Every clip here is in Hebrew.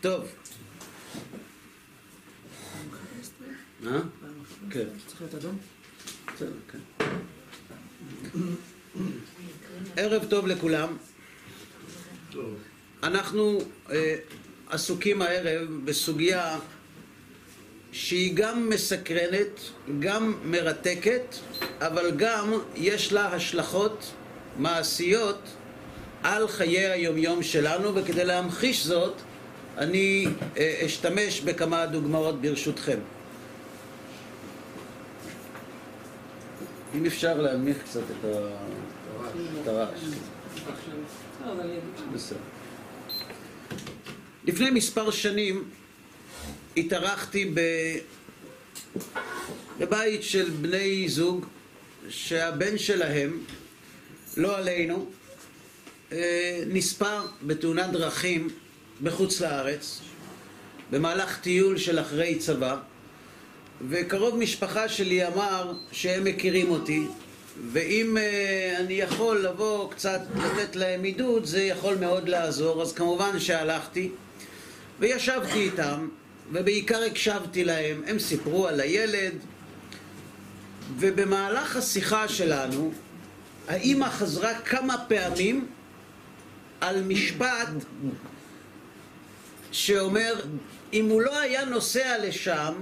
טוב. אה? כן. כן. ערב טוב לכולם. אנחנו אה, עסוקים הערב בסוגיה שהיא גם מסקרנת, גם מרתקת, אבל גם יש לה השלכות מעשיות על חיי היומיום שלנו, וכדי להמחיש זאת אני אה, אשתמש בכמה דוגמאות ברשותכם. אם אפשר להנמיך קצת את הרעש. לפני מספר שנים התארחתי. בבית של בני זוג שהבן שלהם, לא עלינו, נספר בתאונת דרכים בחוץ לארץ במהלך טיול של אחרי צבא וקרוב משפחה שלי אמר שהם מכירים אותי ואם uh, אני יכול לבוא קצת לתת להם עידוד זה יכול מאוד לעזור. אז כמובן שהלכתי וישבתי איתם ובעיקר הקשבתי להם. הם סיפרו על הילד ובמהלך השיחה שלנו האימא חזרה כמה פעמים על משפט שאומר אם הוא לא היה נוסע לשם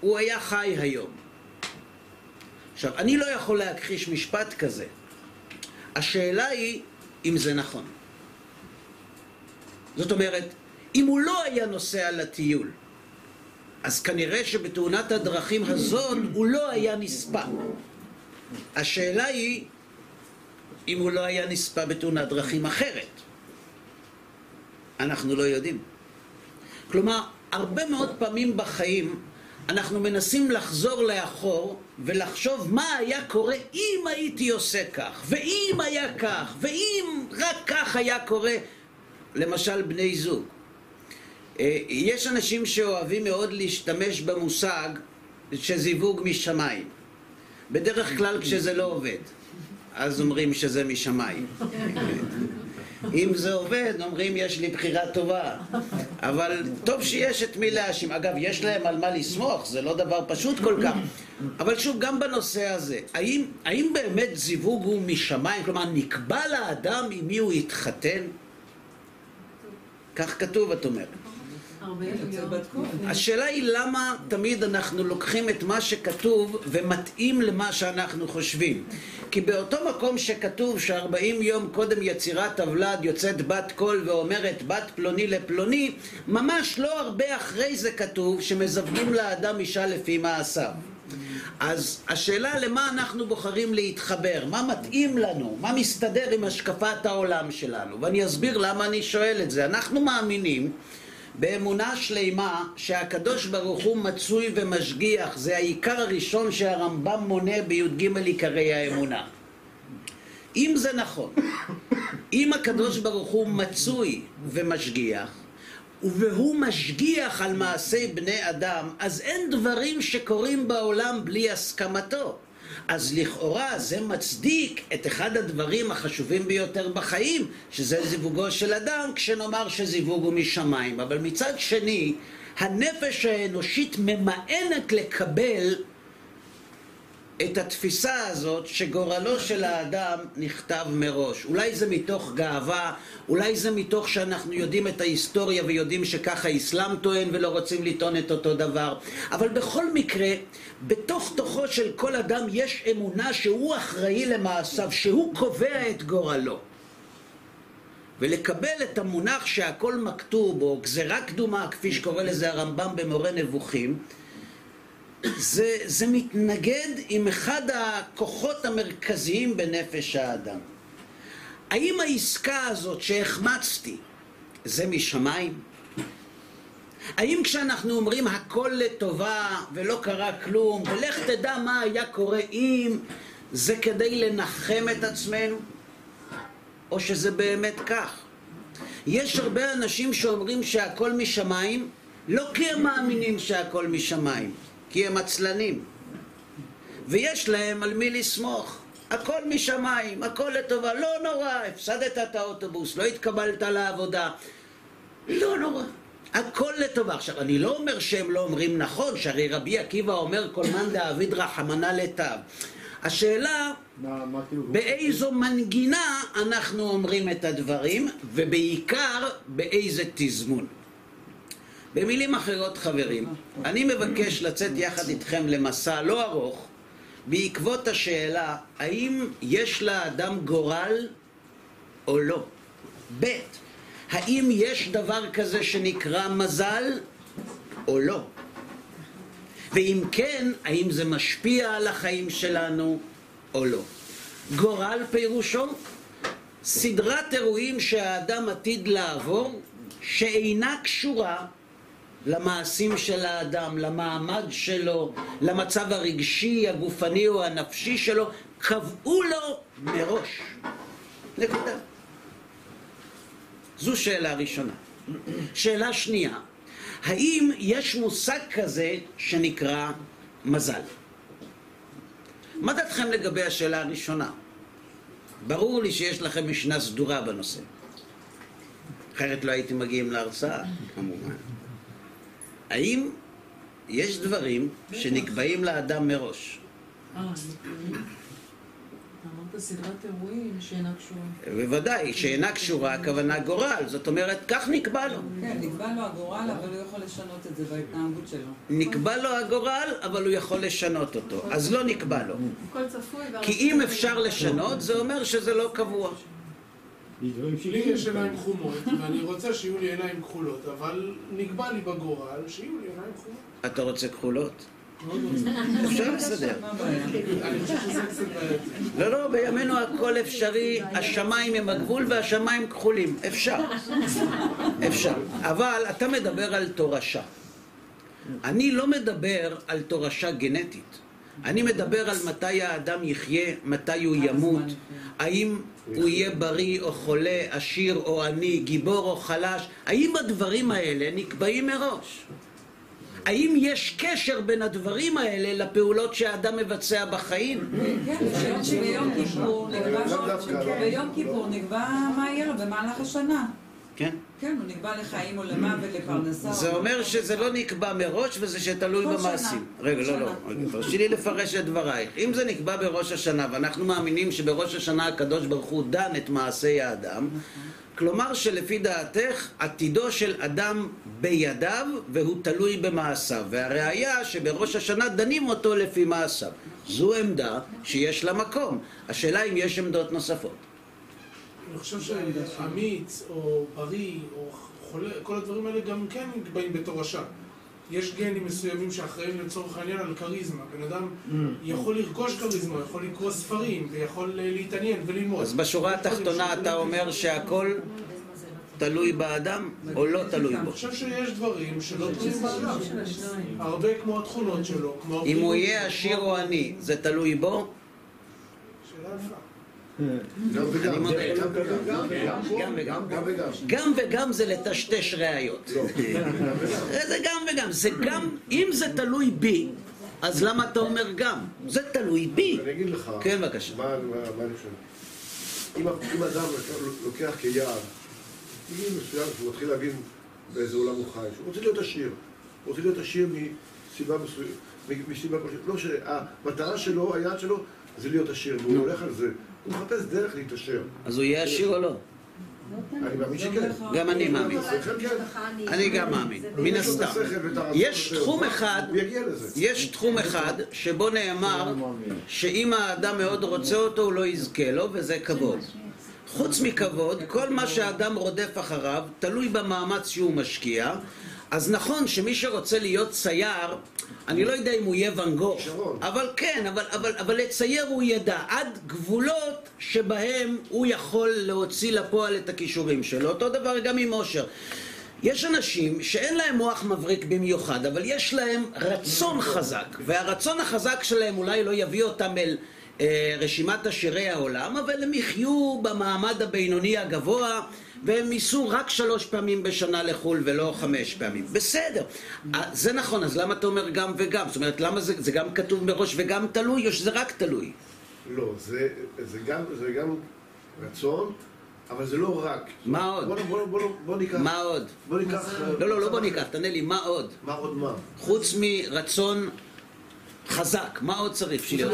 הוא היה חי היום. עכשיו, אני לא יכול להכחיש משפט כזה. השאלה היא אם זה נכון. זאת אומרת, אם הוא לא היה נוסע לטיול, אז כנראה שבתאונת הדרכים הזאת הוא לא היה נספה. השאלה היא אם הוא לא היה נספה בתאונת דרכים אחרת. אנחנו לא יודעים. כלומר, הרבה מאוד פעמים בחיים אנחנו מנסים לחזור לאחור ולחשוב מה היה קורה אם הייתי עושה כך, ואם היה כך, ואם רק כך היה קורה, למשל בני זוג. אה, יש אנשים שאוהבים מאוד להשתמש במושג שזיווג משמיים. בדרך כלל כשזה לא עובד, אז אומרים שזה משמיים. אם זה עובד, אומרים יש לי בחירה טובה. אבל טוב שיש את מי להאשים. אגב, יש להם על מה לסמוך, זה לא דבר פשוט כל כך. אבל שוב, גם בנושא הזה, האם, האם באמת זיווג הוא משמיים? כלומר, נקבע לאדם עם מי הוא יתחתן? כך כתוב, את אומרת. השאלה היא למה תמיד אנחנו לוקחים את מה שכתוב ומתאים למה שאנחנו חושבים. כי באותו מקום שכתוב שארבעים יום קודם יצירת הוולד יוצאת בת קול ואומרת בת פלוני לפלוני, ממש לא הרבה אחרי זה כתוב שמזווגים לאדם אישה לפי מעשיו. אז השאלה למה אנחנו בוחרים להתחבר, מה מתאים לנו, מה מסתדר עם השקפת העולם שלנו, ואני אסביר למה אני שואל את זה. אנחנו מאמינים באמונה שלמה שהקדוש ברוך הוא מצוי ומשגיח, זה העיקר הראשון שהרמב"ם מונה בי"ג עיקרי האמונה. אם זה נכון, אם הקדוש ברוך הוא מצוי ומשגיח, והוא משגיח על מעשי בני אדם, אז אין דברים שקורים בעולם בלי הסכמתו. אז לכאורה זה מצדיק את אחד הדברים החשובים ביותר בחיים, שזה זיווגו של אדם, כשנאמר שזיווג הוא משמיים. אבל מצד שני, הנפש האנושית ממאנת לקבל את התפיסה הזאת שגורלו של האדם נכתב מראש. אולי זה מתוך גאווה, אולי זה מתוך שאנחנו יודעים את ההיסטוריה ויודעים שככה האסלאם טוען ולא רוצים לטעון את אותו דבר. אבל בכל מקרה, בתוך תוכו של כל אדם יש אמונה שהוא אחראי למעשיו, שהוא קובע את גורלו. ולקבל את המונח שהכל מכתוב, או גזירה קדומה, כפי שקורא לזה הרמב"ם במורה נבוכים, זה, זה מתנגד עם אחד הכוחות המרכזיים בנפש האדם. האם העסקה הזאת שהחמצתי זה משמיים? האם כשאנחנו אומרים הכל לטובה ולא קרה כלום ולך תדע מה היה קורה אם זה כדי לנחם את עצמנו? או שזה באמת כך? יש הרבה אנשים שאומרים שהכל משמיים לא כי הם מאמינים שהכל משמיים כי הם עצלנים ויש להם על מי לסמוך הכל משמיים, הכל לטובה, לא נורא, הפסדת את האוטובוס, לא התקבלת לעבודה לא נורא. הכל לטובה. עכשיו, אני לא אומר שהם לא אומרים נכון, שהרי רבי עקיבא אומר כל מאן דאביד רחמנא לטב. השאלה, כאילו... באיזו מנגינה אנחנו אומרים את הדברים, ובעיקר באיזה תזמון. במילים אחרות, חברים, אני מבקש לצאת יחד איתכם למסע לא ארוך, בעקבות השאלה, האם יש לאדם גורל או לא? ב', האם יש דבר כזה שנקרא מזל או לא? ואם כן, האם זה משפיע על החיים שלנו או לא? גורל פירושו סדרת אירועים שהאדם עתיד לעבור שאינה קשורה למעשים של האדם, למעמד שלו, למצב הרגשי, הגופני או הנפשי שלו, קבעו לו מראש. נקודה. זו שאלה ראשונה. שאלה שנייה, האם יש מושג כזה שנקרא מזל? מה דעתכם לגבי השאלה הראשונה? ברור לי שיש לכם משנה סדורה בנושא. אחרת לא הייתם מגיעים להרצאה, כמובן. האם יש דברים שנקבעים לאדם מראש? אה, סדרת אירועים שאינה קשורה. בוודאי, שאינה קשורה, הכוונה גורל. זאת אומרת, כך נקבע לו. כן, נקבע לו הגורל, אבל הוא יכול לשנות את זה בהתנהגות שלו. נקבע לו הגורל, אבל הוא יכול לשנות אותו. אז לא נקבע לו. כי אם אפשר לשנות, זה אומר שזה לא קבוע. לי יש עיניים חומות, ואני רוצה שיהיו לי עיניים כחולות, אבל נקבע לי בגורל שיהיו לי עיניים חומות. אתה רוצה כחולות? מאוד רוצה. אפשר לסדר. לא, לא, בימינו הכל אפשרי, השמיים הם הגבול והשמיים כחולים. אפשר. אפשר. אבל אתה מדבר על תורשה. אני לא מדבר על תורשה גנטית. אני מדבר על מתי האדם יחיה, מתי הוא ימות, האם הוא יהיה בריא או חולה, עשיר או עני, גיבור או חלש, האם הדברים האלה נקבעים מראש? האם יש קשר בין הדברים האלה לפעולות שהאדם מבצע בחיים? כן, ביום- לא. ביום כיפור נקבע מה יהיה לו במהלך השנה. כן. כן, הוא נקבע לחיים או למוות, לפרנסה. זה או- אומר שזה לא נקבע מראש וזה שתלוי במעשים. רגע, לא, לא. תרשי לי לפרש את דברייך. אם זה נקבע בראש השנה, ואנחנו מאמינים שבראש השנה הקדוש ברוך הוא דן את מעשי האדם, כלומר שלפי דעתך, עתידו של אדם בידיו והוא תלוי במעשיו. והראיה שבראש השנה דנים אותו לפי מעשיו. זו עמדה שיש לה מקום. השאלה אם יש עמדות נוספות. אני חושב שאמיץ, או בריא, או חולה, כל הדברים האלה גם כן נקבעים בתורשה. יש גנים מסוימים שאחראים לצורך העניין על כריזמה. בן אדם יכול לרכוש כריזמה, יכול לקרוא ספרים, ויכול אה, להתעניין וללמוד. אז בשורה התחתונה אתה אדם אומר שהכל תלוי באדם או לא תלוי בו? אני חושב שיש דברים שלא תלויים באדם. הרבה כמו התכונות שלו, כמו... אם הוא יהיה עשיר או עני, זה תלוי בו? שאלה יפה. גם וגם. גם וגם. גם וגם. גם וגם. גם וגם זה לטשטש ראיות. זה גם וגם. זה גם, אם זה תלוי בי, אז למה אתה אומר גם? זה תלוי בי. אני אגיד לך. כן, בבקשה. מה אני חושב? אם אדם לוקח כיעד, גיל מסוים שהוא מתחיל להבין באיזה עולם הוא חי, שהוא רוצה להיות עשיר. הוא רוצה להיות עשיר מסיבה מסוימת, מסיבה פשוט. לא שהמטרה שלו, היעד שלו, זה להיות עשיר, והוא הולך על זה. הוא מחפש דרך להתעשר. אז הוא יהיה עשיר או לא? אני מאמין שכן. הולך- גם אני מאמין. אצלכם כן. אני גם מאמין, מן הסתם. יש. תחום אחד. יש תחום אחד שבו נאמר שאם האדם מאוד רוצה אותו הוא לא יזכה לו וזה כבוד. חוץ מכבוד, כל מה שהאדם רודף אחריו תלוי במאמץ שהוא משקיע. אז נכון שמי שרוצה להיות צייר, אני לא יודע אם הוא יהיה ואן גוך. אבל כן, אבל, אבל, אבל לצייר הוא ידע עד גבולות שבהם הוא יכול להוציא לפועל את הכישורים שלו. אותו דבר גם עם אושר. יש אנשים שאין להם מוח מבריק במיוחד, אבל יש להם רצון חזק, והרצון החזק שלהם אולי לא יביא אותם אל אה, רשימת עשירי העולם, אבל הם יחיו במעמד הבינוני הגבוה, והם ייסעו רק שלוש פעמים בשנה לחו"ל ולא חמש פעמים. בסדר, אה, זה נכון, אז למה אתה אומר גם וגם? זאת אומרת, למה זה, זה גם כתוב מראש וגם תלוי, או שזה רק תלוי? לא, זה, זה, גם, זה גם רצון, אבל זה לא רק. מה עוד? בוא, בוא, בוא, בוא ניקח... מה עוד? בוא ניקח... לא, לא, לא בוא ניקח. תענה לי, מה עוד? מה עוד מה? חוץ מרצון חזק, מה עוד צריך שיהיה?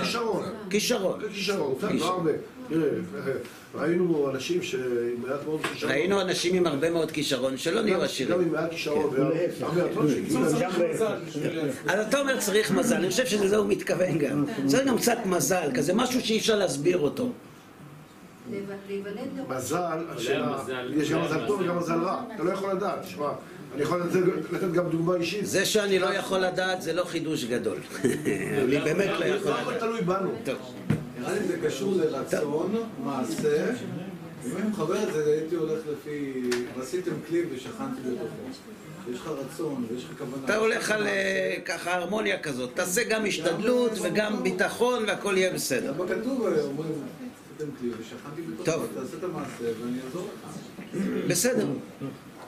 כישרון. כישרון. כישרון. לא הרבה. תראה, ראינו אנשים שעם מעט מאוד כישרון. ראינו אנשים עם הרבה מאוד כישרון שלא נהיו גם עשירים. עם מעט כישרון. בשביל להפך. אז אתה אומר צריך מזל, אני חושב שלזה הוא מתכוון גם. צריך גם קצת מזל, כזה משהו שאי אפשר להסביר אותו. מזל, השאלה, יש גם מזל. טוב וגם מזל רע. אתה לא יכול לדעת, שמע, אני יכול לתת- גם דוגמה אישית. זה שאני לא יכול לדעת זה לא חידוש גדול. אני באמת לא יכול לא הכל לדעת. תלוי בנו. נראה לי זה קשור לרצון, מעשה. אם אני מחבר את זה, הייתי הולך לפי... ועשיתם כלי ושכנתי בתוכו. יש לך רצון ויש לך כוונה. אתה הולך על אה, ככה הרמוניה כזאת, תעשה גם השתדלות וגם ביטחון והכל יהיה בסדר. אבל כתוב, אה, אומרים, עשיתם כלי ושכנתי בתוכו. תעשה את המעשה ואני אעזור לך. בסדר.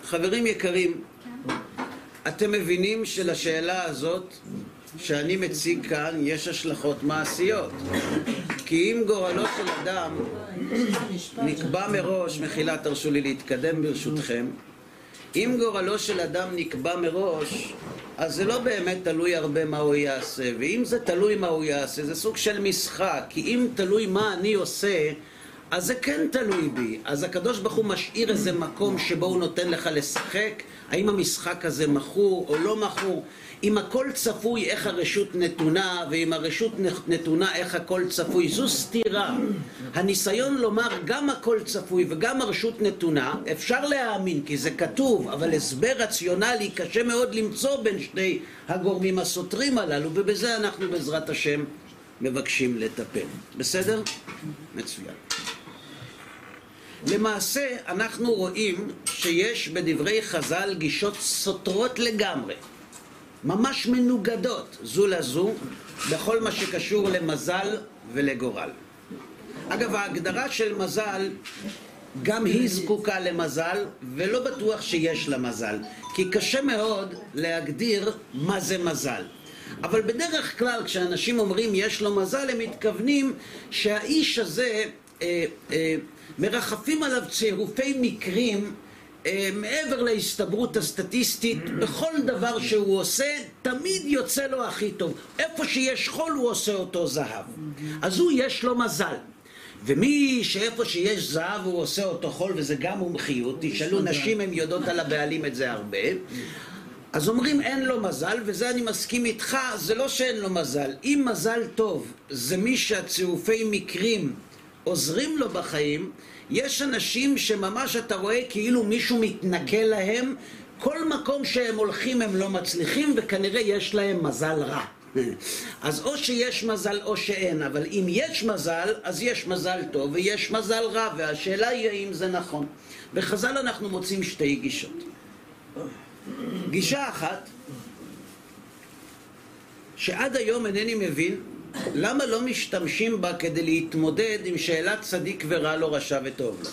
חברים יקרים, אתם מבינים שלשאלה הזאת שאני מציג כאן יש השלכות מעשיות. כי אם גורלו של אדם נקבע מראש, מחילה תרשו לי להתקדם ברשותכם, אם גורלו של אדם נקבע מראש, אז זה לא באמת תלוי הרבה מה הוא יעשה, ואם זה תלוי מה הוא יעשה, זה סוג של משחק, כי אם תלוי מה אני עושה, אז זה כן תלוי בי. אז הקדוש ברוך הוא משאיר איזה מקום שבו הוא נותן לך לשחק, האם המשחק הזה מכור או לא מכור. אם הכל צפוי איך הרשות נתונה, ואם הרשות נתונה איך הכל צפוי, זו סתירה. הניסיון לומר גם הכל צפוי וגם הרשות נתונה, אפשר להאמין כי זה כתוב, אבל הסבר רציונלי קשה מאוד למצוא בין שני הגורמים הסותרים הללו, ובזה אנחנו בעזרת השם מבקשים לטפל. בסדר? מצוין. למעשה אנחנו רואים שיש בדברי חז"ל גישות סותרות לגמרי. ממש מנוגדות זו לזו בכל מה שקשור למזל ולגורל. אגב, ההגדרה של מזל, גם היא זקוקה למזל, ולא בטוח שיש לה מזל, כי קשה מאוד להגדיר מה זה מזל. אבל בדרך כלל כשאנשים אומרים יש לו מזל, הם מתכוונים שהאיש הזה, אה, אה, מרחפים עליו צירופי מקרים מעבר להסתברות הסטטיסטית, בכל דבר שהוא עושה, תמיד יוצא לו הכי טוב. איפה שיש חול הוא עושה אותו זהב. אז הוא יש לו מזל. ומי שאיפה שיש זהב הוא עושה אותו חול, וזה גם מומחיות, תשאלו נשים, הן יודעות על הבעלים את זה הרבה. אז אומרים אין לו מזל, וזה אני מסכים איתך, זה לא שאין לו מזל. אם מזל טוב זה מי שהצירופי מקרים עוזרים לו בחיים, יש אנשים שממש אתה רואה כאילו מישהו מתנכל להם, כל מקום שהם הולכים הם לא מצליחים, וכנראה יש להם מזל רע. אז או שיש מזל או שאין, אבל אם יש מזל, אז יש מזל טוב ויש מזל רע, והשאלה היא האם זה נכון. בחז"ל אנחנו מוצאים שתי גישות. גישה אחת, שעד היום אינני מבין למה לא משתמשים בה כדי להתמודד עם שאלת צדיק ורע לו, רשע וטוב לו.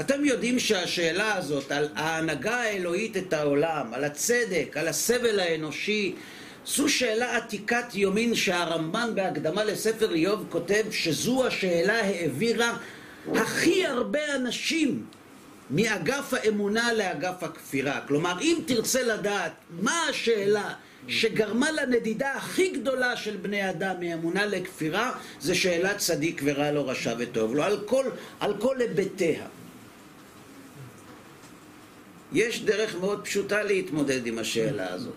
אתם יודעים שהשאלה הזאת על ההנהגה האלוהית את העולם, על הצדק, על הסבל האנושי, זו שאלה עתיקת יומין שהרמב"ן בהקדמה לספר איוב כותב שזו השאלה העבירה הכי הרבה אנשים מאגף האמונה לאגף הכפירה. כלומר, אם תרצה לדעת מה השאלה שגרמה לנדידה הכי גדולה של בני אדם מאמונה לכפירה, זה שאלת צדיק ורע לו, רשע וטוב לו, על כל, על כל היבטיה. יש דרך מאוד פשוטה להתמודד עם השאלה הזאת.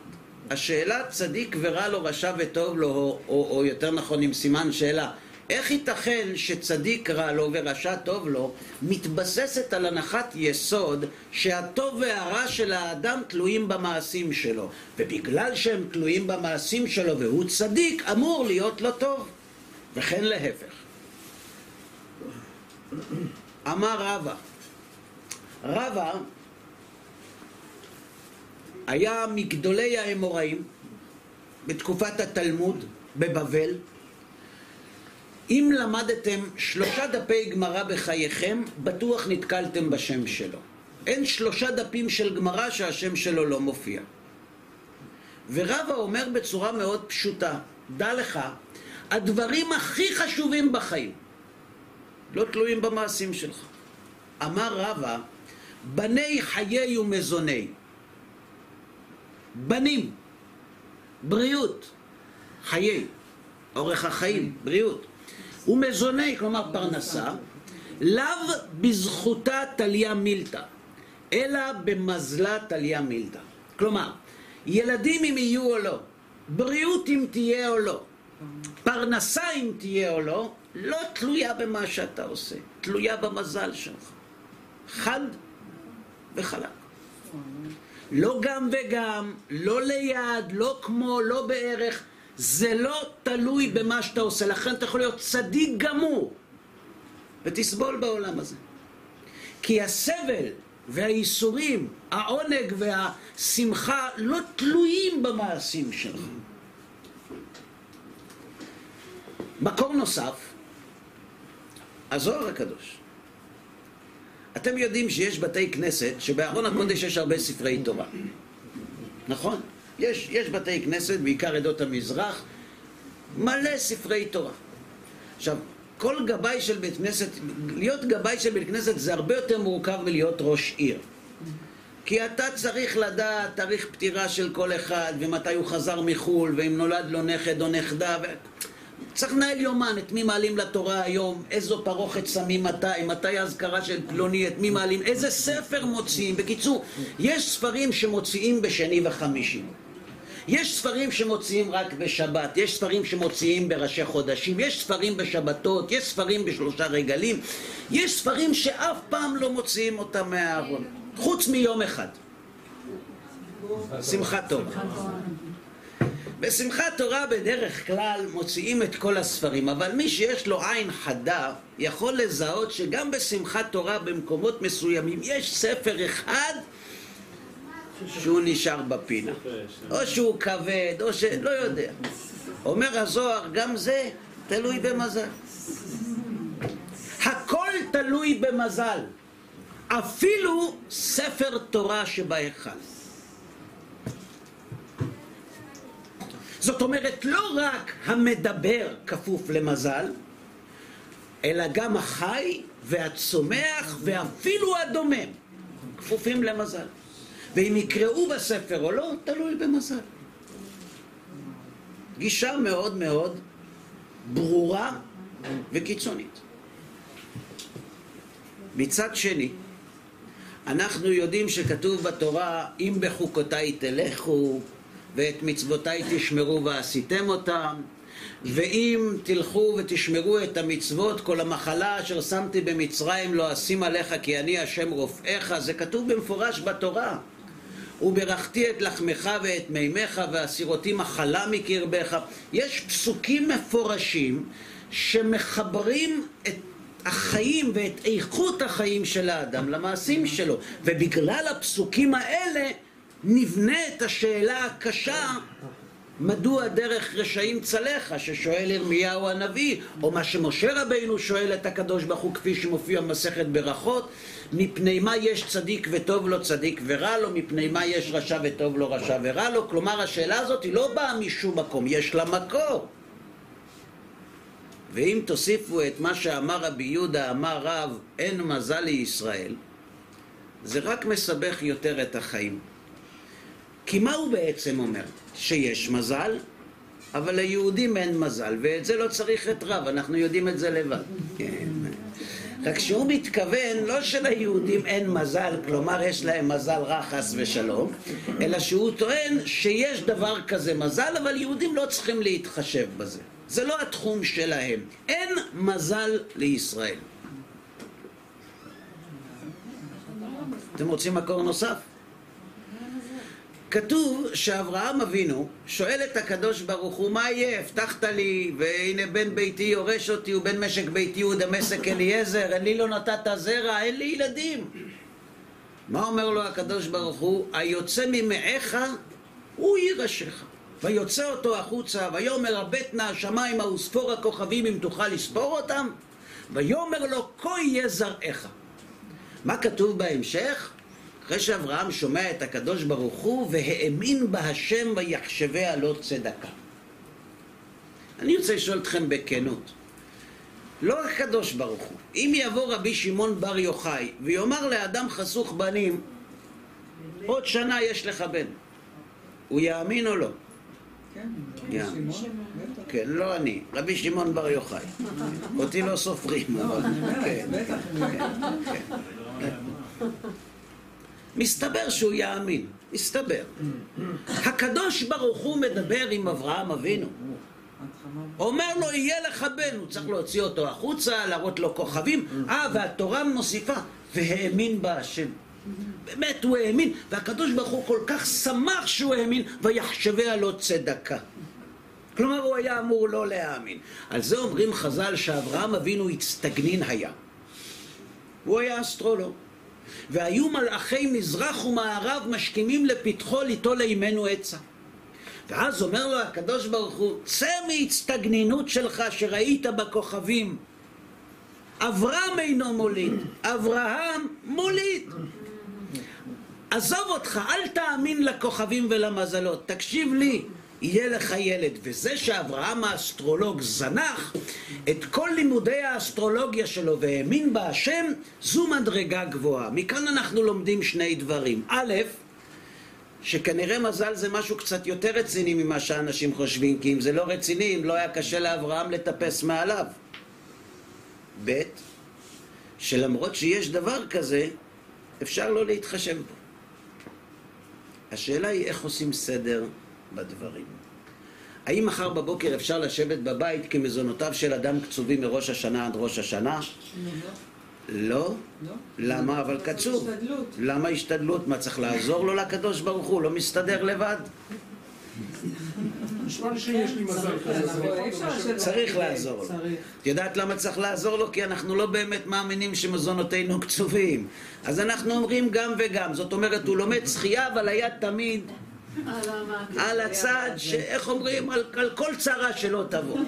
השאלה צדיק ורע לו, רשע וטוב לו, או, או, או יותר נכון עם סימן שאלה, איך ייתכן שצדיק רע לו ורשע טוב לו, מתבססת על הנחת יסוד שהטוב והרע של האדם תלויים במעשים שלו. ובגלל שהם תלויים במעשים שלו והוא צדיק, אמור להיות לו טוב. וכן להפך. אמר רבא, רבא היה מגדולי האמוראים בתקופת התלמוד בבבל. אם למדתם שלושה דפי גמרא בחייכם, בטוח נתקלתם בשם שלו. אין שלושה דפים של גמרא שהשם שלו לא מופיע. ורבא אומר בצורה מאוד פשוטה, דע לך, הדברים הכי חשובים בחיים לא תלויים במעשים שלך. אמר רבא, בני חיי ומזוני. בנים, בריאות, חיי, אורך החיים, בריאות. ומזוני, כלומר פרנסה, לאו בזכותה תליה מילתא, אלא במזלה תליה מילתא. כלומר, ילדים אם יהיו או לא, בריאות אם תהיה או לא, פרנסה אם תהיה או לא, לא תלויה במה שאתה עושה, תלויה במזל שלך. חד וחלק. לא גם וגם, לא ליד, לא כמו, לא בערך, זה לא תלוי במה שאתה עושה, לכן אתה יכול להיות צדיק גמור ותסבול בעולם הזה. כי הסבל והייסורים, העונג והשמחה לא תלויים במעשים שלך. מקור נוסף, הזוהר הקדוש. אתם יודעים שיש בתי כנסת שבארון הקודש יש הרבה ספרי תורה. נכון? יש, יש בתי כנסת, בעיקר עדות המזרח, מלא ספרי תורה. עכשיו, כל גבאי של בית כנסת, להיות גבאי של בית כנסת זה הרבה יותר מורכב מלהיות ראש עיר. כי אתה צריך לדעת תאריך פטירה של כל אחד, ומתי הוא חזר מחו"ל, ואם נולד לו נכד או נכדה, ו... צריך לנהל יומן, את מי מעלים לתורה היום, איזו פרוכת שמים מתי, מתי האזכרה של פלוני, את מי מעלים, איזה ספר מוציאים. בקיצור, יש ספרים שמוציאים בשני וחמישי. יש ספרים שמוציאים רק בשבת, יש ספרים שמוציאים בראשי חודשים, יש ספרים בשבתות, יש ספרים בשלושה רגלים, יש ספרים שאף פעם לא מוציאים אותם מהארון, חוץ מיום אחד. שמחת תורה. בשמחת תורה בדרך כלל מוציאים את כל הספרים, אבל מי שיש לו עין חדה יכול לזהות שגם בשמחת תורה במקומות מסוימים יש ספר אחד שהוא נשאר בפינה. או שהוא כבד, או ש... לא יודע. אומר הזוהר, גם זה תלוי במזל. הכל תלוי במזל. אפילו ספר תורה שבהיכל. זאת אומרת, לא רק המדבר כפוף למזל, אלא גם החי והצומח ואפילו הדומם כפופים למזל. ואם יקראו בספר או לא, תלוי במזל. גישה מאוד מאוד ברורה וקיצונית. מצד שני, אנחנו יודעים שכתוב בתורה, אם בחוקותיי תלכו ואת מצוותיי תשמרו ועשיתם אותם, ואם תלכו ותשמרו את המצוות, כל המחלה אשר שמתי במצרים לא אשים עליך כי אני השם רופאיך, זה כתוב במפורש בתורה. וברכתי את לחמך ואת מימיך והסירותי מחלה מקרבך. יש פסוקים מפורשים שמחברים את החיים ואת איכות החיים של האדם למעשים שלו, ובגלל הפסוקים האלה נבנה את השאלה הקשה מדוע דרך רשעים צלחה, ששואל ירמיהו הנביא, או מה שמשה רבינו שואל את הקדוש ברוך הוא כפי שמופיע במסכת ברכות, מפני מה יש צדיק וטוב לו צדיק ורע לו, מפני מה יש רשע וטוב לו רשע ורע לו, כלומר השאלה הזאת היא לא באה משום מקום, יש לה מקור. ואם תוסיפו את מה שאמר רבי יהודה, אמר רב, אין מזל לישראל, זה רק מסבך יותר את החיים. כי מה הוא בעצם אומר? שיש מזל, אבל ליהודים אין מזל, ואת זה לא צריך את רב, אנחנו יודעים את זה לבד. כן. רק שהוא מתכוון לא שליהודים אין מזל, כלומר יש להם מזל רע חס ושלום, אלא שהוא טוען שיש דבר כזה מזל, אבל יהודים לא צריכים להתחשב בזה. זה לא התחום שלהם. אין מזל לישראל. אתם רוצים מקור נוסף? כתוב שאברהם אבינו שואל את הקדוש ברוך הוא מה יהיה? הבטחת לי והנה בן ביתי יורש אותי ובן משק ביתי הוא דמשק אליעזר אין לי לא נתת זרע אין לי ילדים מה אומר לו הקדוש ברוך הוא? היוצא ממעיך הוא יירשך ויוצא אותו החוצה ויאמר הבט נא השמיימה וספור הכוכבים אם תוכל לספור אותם ויאמר לו כה יהיה זרעך מה כתוב בהמשך? אחרי שאברהם שומע את הקדוש ברוך הוא, והאמין בהשם ויחשביה לא צדקה. אני רוצה לשאול אתכם בכנות, לא הקדוש ברוך הוא. אם יבוא רבי שמעון בר יוחאי ויאמר לאדם חסוך בנים, עוד שנה יש לך בן, הוא יאמין או לא? כן. כן, לא אני, רבי שמעון בר יוחאי. אותי לא סופרים, לא, אבל... אני אומרת, כן. מסתבר שהוא יאמין, מסתבר. הקדוש ברוך הוא מדבר עם אברהם אבינו. אומר לו, יהיה לך בן, הוא צריך להוציא אותו החוצה, להראות לו כוכבים. אה, והתורה מוסיפה, והאמין בהשם. באמת, הוא האמין, והקדוש ברוך הוא כל כך שמח שהוא האמין, ויחשביה לו צדקה. כלומר, הוא היה אמור לא להאמין. על זה אומרים חז"ל שאברהם אבינו הצטגנין היה. הוא היה אסטרולוג. והיו מלאכי מזרח ומערב משכימים לפתחו ליטול אימנו עצה. ואז אומר לו הקדוש ברוך הוא, צא מהצטגנינות שלך שראית בכוכבים. אברהם אינו מוליד, אברהם מוליד. עזוב אותך, אל תאמין לכוכבים ולמזלות, תקשיב לי, יהיה לך ילד. וזה שאברהם האסטרולוג זנח את כל לימודי האסטרולוגיה שלו והאמין בהשם, זו מדרגה גבוהה. מכאן אנחנו לומדים שני דברים. א', שכנראה מזל זה משהו קצת יותר רציני ממה שאנשים חושבים, כי אם זה לא רציני, אם לא היה קשה לאברהם לטפס מעליו. ב', שלמרות שיש דבר כזה, אפשר לא להתחשב בו. השאלה היא איך עושים סדר בדברים. האם מחר בבוקר אפשר לשבת בבית כי מזונותיו של אדם קצובים מראש השנה עד ראש השנה? לא. לא? למה? אבל קצוב. השתדלות. למה השתדלות? מה, צריך לעזור לו לקדוש ברוך הוא? לא מסתדר לבד? לשבת צריך לעזור לו. צריך. את יודעת למה צריך לעזור לו? כי אנחנו לא באמת מאמינים שמזונותינו קצובים. אז אנחנו אומרים גם וגם. זאת אומרת, הוא לומד שחייה, אבל היד תמיד על הצד, שאיך אומרים, על, על כל צרה שלא תבוא.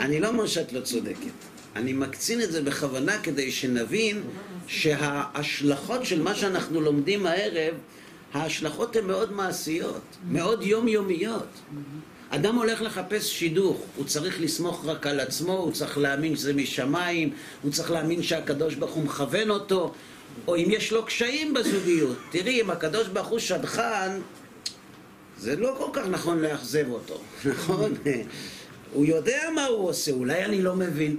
אני לא אומר שאת לא צודקת. אני מקצין את זה בכוונה כדי שנבין שההשלכות של מה שאנחנו לומדים הערב, ההשלכות הן מאוד מעשיות, מאוד יומיומיות. אדם הולך לחפש שידוך, הוא צריך לסמוך רק על עצמו, הוא צריך להאמין שזה משמיים, הוא צריך להאמין שהקדוש ברוך הוא מכוון אותו, או אם יש לו קשיים בזוגיות. תראי, אם הקדוש ברוך הוא שדכן, זה לא כל כך נכון לאכזב אותו, נכון? הוא יודע מה הוא עושה, אולי אני לא מבין.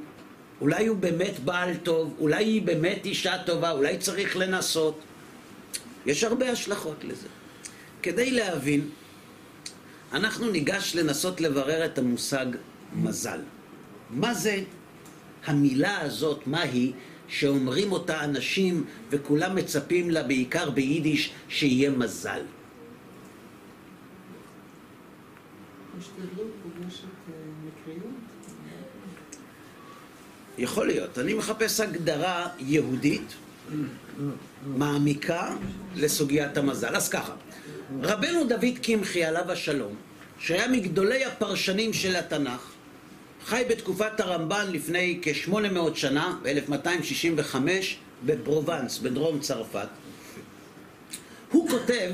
אולי הוא באמת בעל טוב, אולי היא באמת אישה טובה, אולי צריך לנסות. יש הרבה השלכות לזה. כדי להבין, אנחנו ניגש לנסות לברר את המושג מזל. מה זה המילה הזאת, מה היא, שאומרים אותה אנשים וכולם מצפים לה בעיקר ביידיש שיהיה מזל. אה, מקריות. יכול להיות. אני מחפש הגדרה יהודית מעמיקה לסוגיית המזל. אז ככה, רבנו דוד קמחי עליו השלום, שהיה מגדולי הפרשנים של התנ"ך, חי בתקופת הרמב"ן לפני כ-800 שנה, ב-1265, בפרובנס, בדרום צרפת. הוא כותב,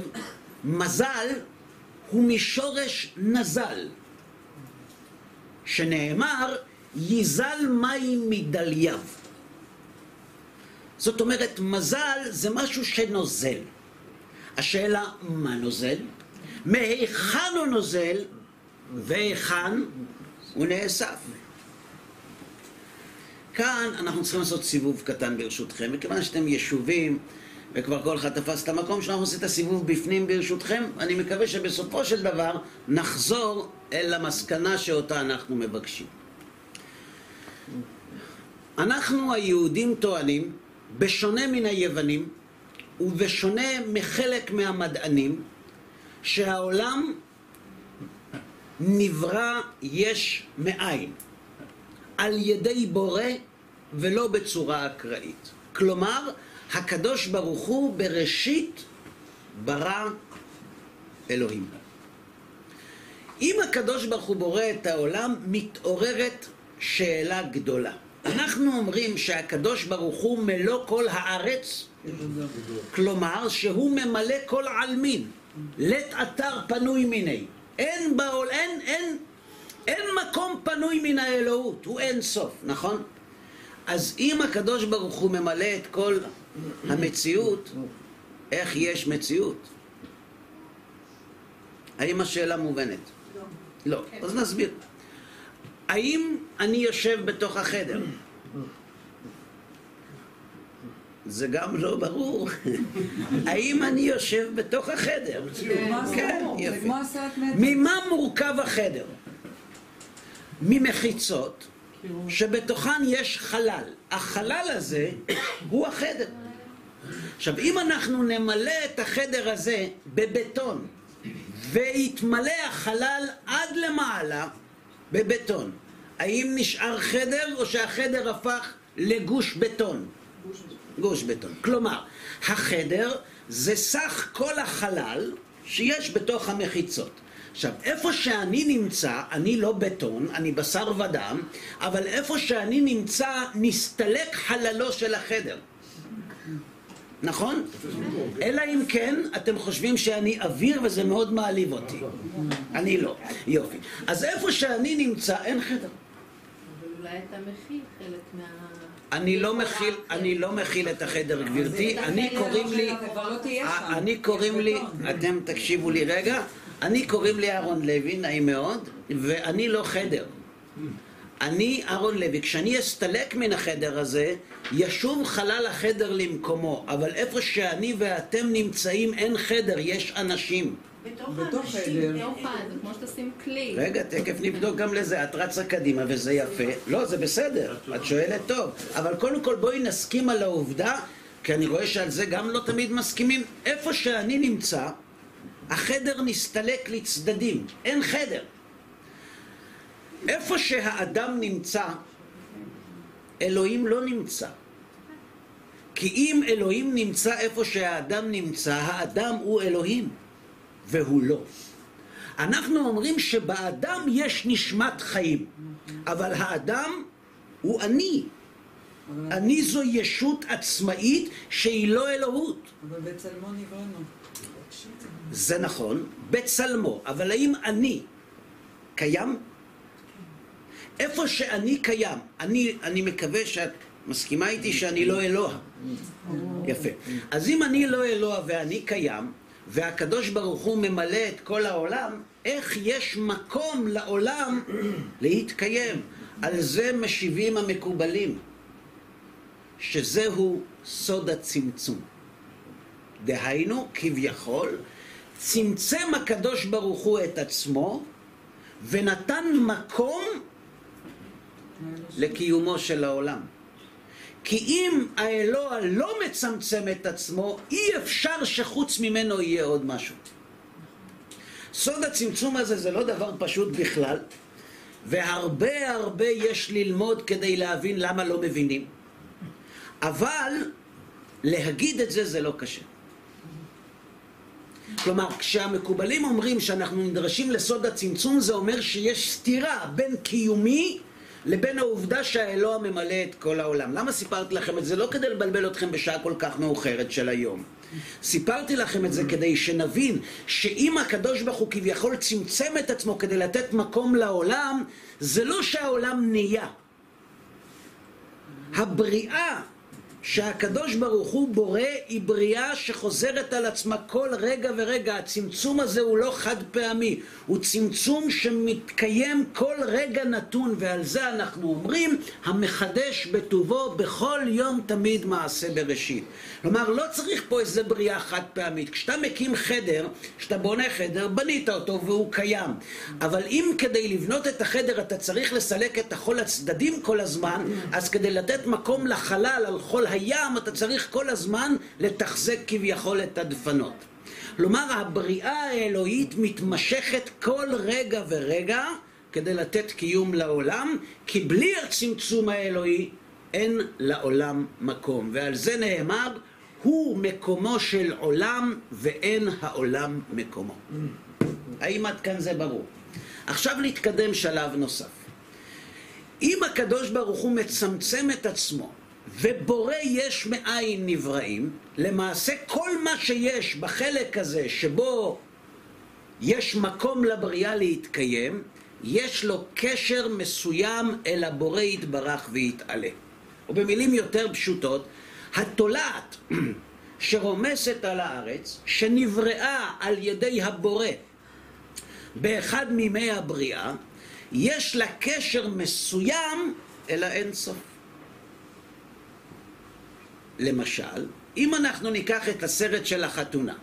מזל הוא משורש נזל, שנאמר, ייזל מים מדלייו. זאת אומרת, מזל זה משהו שנוזל. השאלה, מה נוזל? מהיכן הוא נוזל והיכן הוא נאסף? כאן אנחנו צריכים לעשות סיבוב קטן ברשותכם, מכיוון שאתם יישובים וכבר כל אחד תפס את המקום שלנו, אנחנו עושים את הסיבוב בפנים ברשותכם. אני מקווה שבסופו של דבר נחזור אל המסקנה שאותה אנחנו מבקשים. אנחנו היהודים טוענים, בשונה מן היוונים ובשונה מחלק מהמדענים, שהעולם נברא יש מאין, על ידי בורא ולא בצורה אקראית. כלומר, הקדוש ברוך הוא בראשית ברא אלוהים. אם הקדוש ברוך הוא בורא את העולם, מתעוררת שאלה גדולה. אנחנו אומרים שהקדוש ברוך הוא מלוא כל הארץ, כלומר שהוא ממלא כל עלמין, לית אתר פנוי מיני. אין בעול, אין, אין אין מקום פנוי מן האלוהות, הוא אין סוף, נכון? אז אם הקדוש ברוך הוא ממלא את כל המציאות, איך יש מציאות? האם השאלה מובנת? לא. לא. אז נסביר. האם אני יושב בתוך החדר? זה גם לא ברור. האם אני יושב בתוך החדר? כן, יפה. ממה מורכב החדר? ממחיצות שבתוכן יש חלל. החלל הזה הוא החדר. עכשיו, אם אנחנו נמלא את החדר הזה בבטון ויתמלא החלל עד למעלה בבטון, האם נשאר חדר או שהחדר הפך לגוש בטון? גוש בטון. כלומר, החדר זה סך כל החלל שיש בתוך המחיצות. עכשיו, איפה שאני נמצא, אני לא בטון, אני בשר ודם, אבל איפה שאני נמצא, נסתלק חללו של החדר. נכון? אלא אם כן אתם חושבים שאני אוויר וזה מאוד מעליב אותי. אני לא. יופי. אז איפה שאני נמצא אין חדר. אבל אולי אתה מכיל חלק מה... אני לא מכיל, אני לא מכיל את החדר, גברתי. אני קוראים לי, לא. אני קוראים לי, אתם תקשיבו לי רגע, אני קוראים לי אהרון לוי, נעים מאוד, ואני לא חדר. אני אהרון לוי, כשאני אסתלק מן החדר הזה, ישוב חלל החדר למקומו, אבל איפה שאני ואתם נמצאים אין חדר, יש אנשים. בתוך בתוך האנשים, חדר. בתוך ה... זה כמו שתשים כלי. רגע, תכף נבדוק גם לזה. את רצה קדימה וזה יפה. לא, זה בסדר, את שואלת טוב. אבל קודם כל בואי נסכים על העובדה, כי אני רואה שעל זה גם לא תמיד מסכימים. איפה שאני נמצא, החדר נסתלק לצדדים. אין חדר. איפה שהאדם נמצא, אלוהים לא נמצא. כי אם אלוהים נמצא איפה שהאדם נמצא, האדם הוא אלוהים, והוא לא. אנחנו אומרים שבאדם יש נשמת חיים, אבל האדם הוא אני. אני זו ישות עצמאית שהיא לא אלוהות. אבל בצלמו נבראנו. זה נכון, בצלמו, אבל האם אני קיים? איפה שאני קיים, אני, אני מקווה שאת מסכימה איתי שאני לא אלוה. יפה. אז אם אני לא אלוה ואני קיים, והקדוש ברוך הוא ממלא את כל העולם, איך יש מקום לעולם להתקיים? על זה משיבים המקובלים, שזהו סוד הצמצום. דהיינו, כביכול, צמצם הקדוש ברוך הוא את עצמו ונתן מקום לקיומו של העולם. כי אם האלוה לא מצמצם את עצמו, אי אפשר שחוץ ממנו יהיה עוד משהו. סוד הצמצום הזה זה לא דבר פשוט בכלל, והרבה הרבה יש ללמוד כדי להבין למה לא מבינים. אבל להגיד את זה זה לא קשה. כלומר, כשהמקובלים אומרים שאנחנו נדרשים לסוד הצמצום, זה אומר שיש סתירה בין קיומי לבין העובדה שהאלוה ממלא את כל העולם. למה סיפרתי לכם את זה? לא כדי לבלבל אתכם בשעה כל כך מאוחרת של היום. סיפרתי לכם את זה כדי שנבין שאם הקדוש ברוך הוא כביכול צמצם את עצמו כדי לתת מקום לעולם, זה לא שהעולם נהיה. הבריאה שהקדוש ברוך הוא בורא היא בריאה שחוזרת על עצמה כל רגע ורגע. הצמצום הזה הוא לא חד פעמי, הוא צמצום שמתקיים כל רגע נתון, ועל זה אנחנו אומרים, המחדש בטובו בכל יום תמיד מעשה בראשית. כלומר, לא צריך פה איזה בריאה חד פעמית. כשאתה מקים חדר, כשאתה בונה חדר, בנית אותו והוא קיים. אבל אם כדי לבנות את החדר אתה צריך לסלק את החול הצדדים כל הזמן, אז כדי לתת מקום לחלל על חול הים, אתה צריך כל הזמן לתחזק כביכול את הדפנות. כלומר, הבריאה האלוהית מתמשכת כל רגע ורגע כדי לתת קיום לעולם, כי בלי הצמצום האלוהי אין לעולם מקום. ועל זה נאמר, הוא מקומו של עולם ואין העולם מקומו. האם עד כאן זה ברור? עכשיו להתקדם שלב נוסף. אם הקדוש ברוך הוא מצמצם את עצמו ובורא יש מאין נבראים, למעשה כל מה שיש בחלק הזה שבו יש מקום לבריאה להתקיים, יש לו קשר מסוים אל הבורא יתברך ויתעלה. או במילים יותר פשוטות, התולעת שרומסת על הארץ, שנבראה על ידי הבורא באחד מימי הבריאה, יש לה קשר מסוים אל האינסוף. למשל, אם אנחנו ניקח את הסרט של החתונה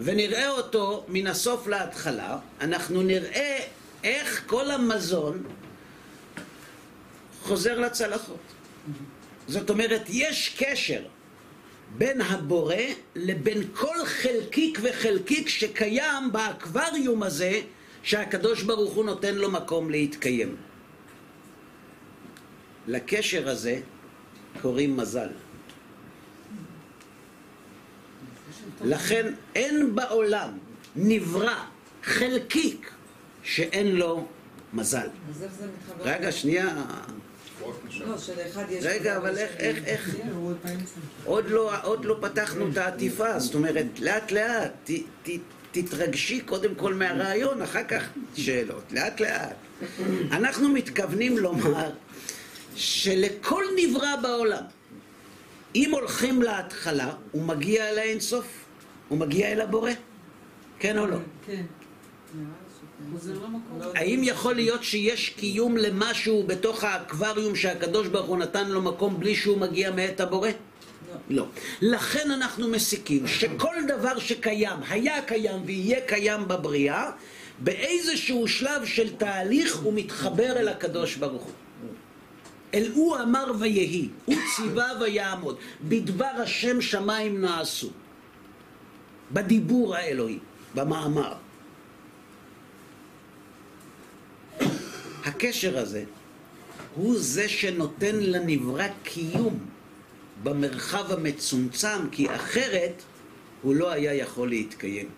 ונראה אותו מן הסוף להתחלה, אנחנו נראה איך כל המזון חוזר לצלחות. זאת אומרת, יש קשר בין הבורא לבין כל חלקיק וחלקיק שקיים באקווריום הזה שהקדוש ברוך הוא נותן לו מקום להתקיים. לקשר הזה קוראים מזל. לכן אין בעולם נברא חלקיק שאין לו מזל. רגע, שנייה. לא. רגע, אבל איך, איך, איך, כן, הוא 2020. עוד לא, עוד לא פתחנו את העטיפה, זאת אומרת, לאט לאט, ת, ת, תתרגשי קודם כל מהרעיון, אחר כך שאלות, לאט לאט. אנחנו מתכוונים לומר שלכל נברא בעולם, אם הולכים להתחלה, הוא מגיע אל האינסוף, הוא מגיע אל הבורא, כן או לא? כן. למקום. האם יכול להיות שיש קיום למשהו בתוך האקווריום שהקדוש ברוך הוא נתן לו מקום בלי שהוא מגיע מאת הבורא? לא. לכן אנחנו מסיקים שכל דבר שקיים, היה קיים ויהיה קיים בבריאה, באיזשהו שלב של תהליך הוא מתחבר אל הקדוש ברוך הוא. אל הוא אמר ויהי, הוא ציווה ויעמוד, בדבר השם שמיים נעשו. בדיבור האלוהי, במאמר. הקשר הזה הוא זה שנותן לנברא קיום במרחב המצומצם, כי אחרת הוא לא היה יכול להתקיים.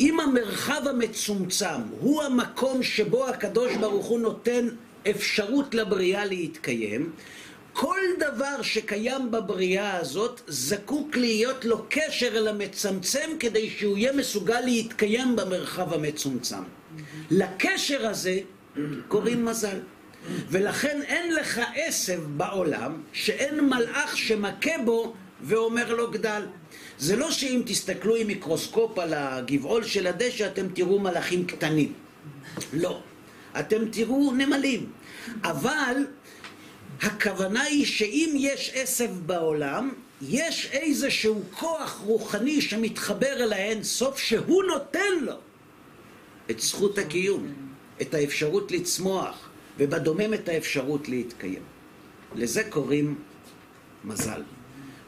אם המרחב המצומצם הוא המקום שבו הקדוש ברוך הוא נותן אפשרות לבריאה להתקיים, כל דבר שקיים בבריאה הזאת זקוק להיות לו קשר אל המצמצם כדי שהוא יהיה מסוגל להתקיים במרחב המצומצם. לקשר הזה קוראים מזל. ולכן אין לך עשב בעולם שאין מלאך שמכה בו ואומר לו גדל. זה לא שאם תסתכלו עם מיקרוסקופ על הגבעול של הדשא אתם תראו מלאכים קטנים. לא. אתם תראו נמלים. אבל הכוונה היא שאם יש עשב בעולם, יש איזשהו כוח רוחני שמתחבר אל האין סוף שהוא נותן לו את זכות הקיום, את האפשרות לצמוח, ובדומם את האפשרות להתקיים. לזה קוראים מזל.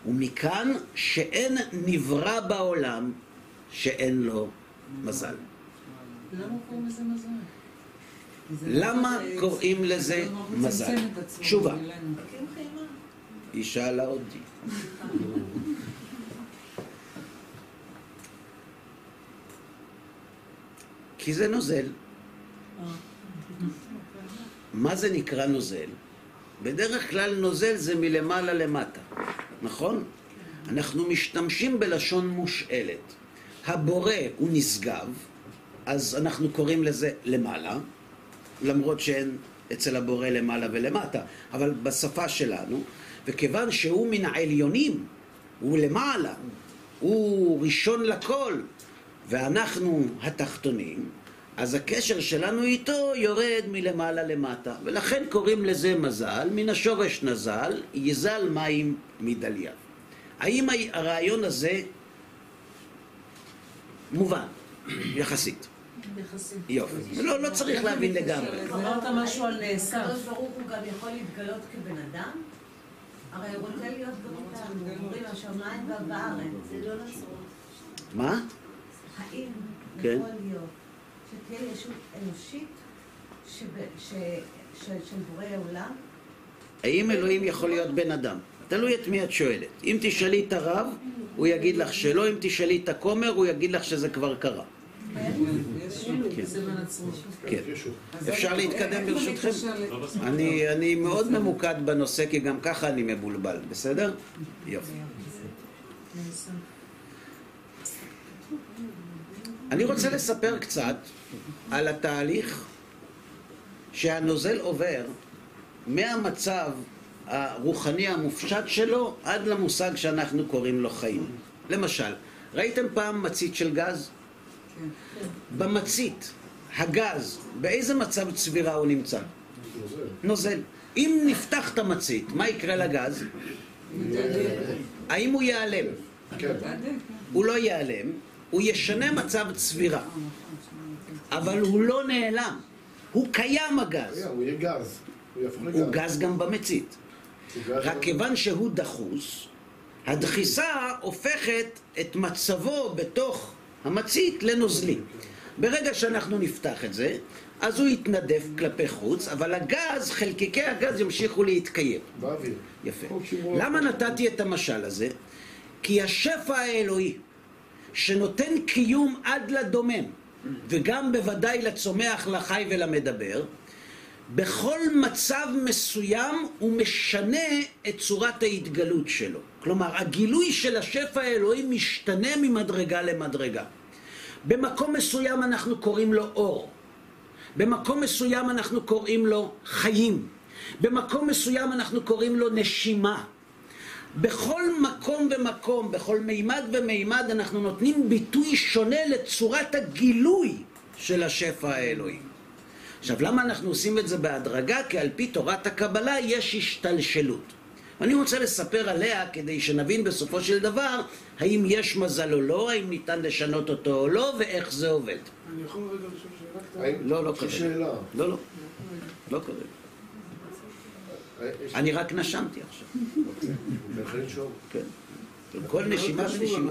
ומכאן שאין נברא בעולם שאין לו מזל. למה קוראים לזה מזל? למה קוראים לזה מזל? תשובה. היא שאלה אותי. כי זה נוזל. מה זה נקרא נוזל? בדרך כלל נוזל זה מלמעלה למטה, נכון? אנחנו משתמשים בלשון מושאלת. הבורא הוא נשגב, אז אנחנו קוראים לזה למעלה, למרות שאין אצל הבורא למעלה ולמטה, אבל בשפה שלנו, וכיוון שהוא מן העליונים, הוא למעלה, הוא ראשון לכל, ואנחנו התחתונים, אז הקשר שלנו איתו יורד מלמעלה למטה, ולכן קוראים לזה מזל, מן השורש נזל, יזל מים מדליה. האם הרעיון הזה מובן, יחסית? יחסית. יופי. לא, לא צריך להבין לגמרי. אמרת משהו על עשו. הקדוש ברוך הוא גם יכול להתגלות כבן אדם? הרי הוא רוצה להיות גם איתנו, אומרים השמיים והארץ, זה לא לעשות. מה? האם כן. יכול להיות שתהיה ישות אנושית של בורא עולם? האם אלוהים יכול להיות בן אדם? תלוי את מי את שואלת. אם תשאלי את הרב, הוא יגיד לך שלא, אם תשאלי את הכומר, הוא יגיד לך שזה כבר קרה. כן. כן. אפשר להתקדם ברשותכם? אני מאוד ממוקד בנושא, כי גם ככה אני מבולבל, בסדר? יופי. אני רוצה לספר קצת על התהליך שהנוזל עובר מהמצב הרוחני המופשט שלו עד למושג שאנחנו קוראים לו חיים. למשל, ראיתם פעם מצית של גז? במצית, הגז, באיזה מצב צבירה הוא נמצא? נוזל. אם נפתח את המצית, מה יקרה לגז? האם הוא ייעלם? כן. הוא לא ייעלם, הוא ישנה מצב צבירה, אבל הוא לא נעלם. הוא קיים הגז. הוא יהיה גז. הוא גז גם במצית. רק כיוון שהוא דחוס, הדחיסה הופכת את מצבו בתוך המצית לנוזלי. ברגע שאנחנו נפתח את זה, אז הוא יתנדף כלפי חוץ, אבל הגז, חלקיקי הגז ימשיכו להתקיים. באוויר. יפה. למה. נתתי את המשל הזה? כי השפע האלוהי, שנותן קיום עד לדומם, וגם בוודאי לצומח, לחי ולמדבר, בכל מצב מסוים הוא משנה את צורת ההתגלות שלו. כלומר, הגילוי של השפע האלוהי משתנה ממדרגה למדרגה. במקום מסוים אנחנו קוראים לו אור. במקום מסוים אנחנו קוראים לו חיים. במקום מסוים אנחנו קוראים לו נשימה. בכל מקום ומקום, בכל מימד ומימד, אנחנו נותנים ביטוי שונה לצורת הגילוי של השפע האלוהי. עכשיו, למה אנחנו עושים את זה בהדרגה? כי על פי תורת הקבלה יש השתלשלות. אני רוצה לספר עליה כדי שנבין בסופו של דבר האם יש מזל או לא, האם ניתן לשנות אותו או לא, ואיך זה עובד. אני יכול רגע לשאול שאלה קטנה? לא, לא כרגע. שאלה. לא, לא. לא כרגע. אה, אני רק נשמתי עכשיו. אוקיי. כן. כל נשימה מאוד קשור ונשימה.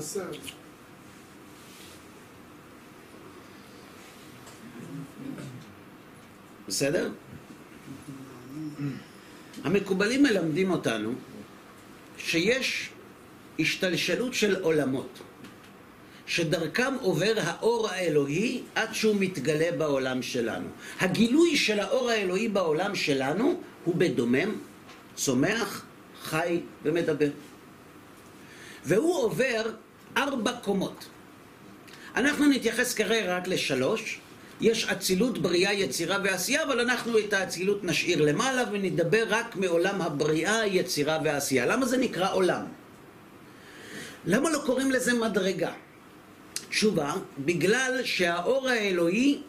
בסדר? המקובלים מלמדים אותנו שיש השתלשלות של עולמות, שדרכם עובר האור האלוהי עד שהוא מתגלה בעולם שלנו. הגילוי של האור האלוהי בעולם שלנו הוא בדומם, צומח, חי ומדבר. והוא עובר ארבע קומות. אנחנו נתייחס כרגע רק לשלוש. יש אצילות, בריאה, יצירה ועשייה, אבל אנחנו את האצילות נשאיר למעלה ונדבר רק מעולם הבריאה, יצירה ועשייה. למה זה נקרא עולם? למה לא קוראים לזה מדרגה? תשובה, בגלל שהאור האלוהי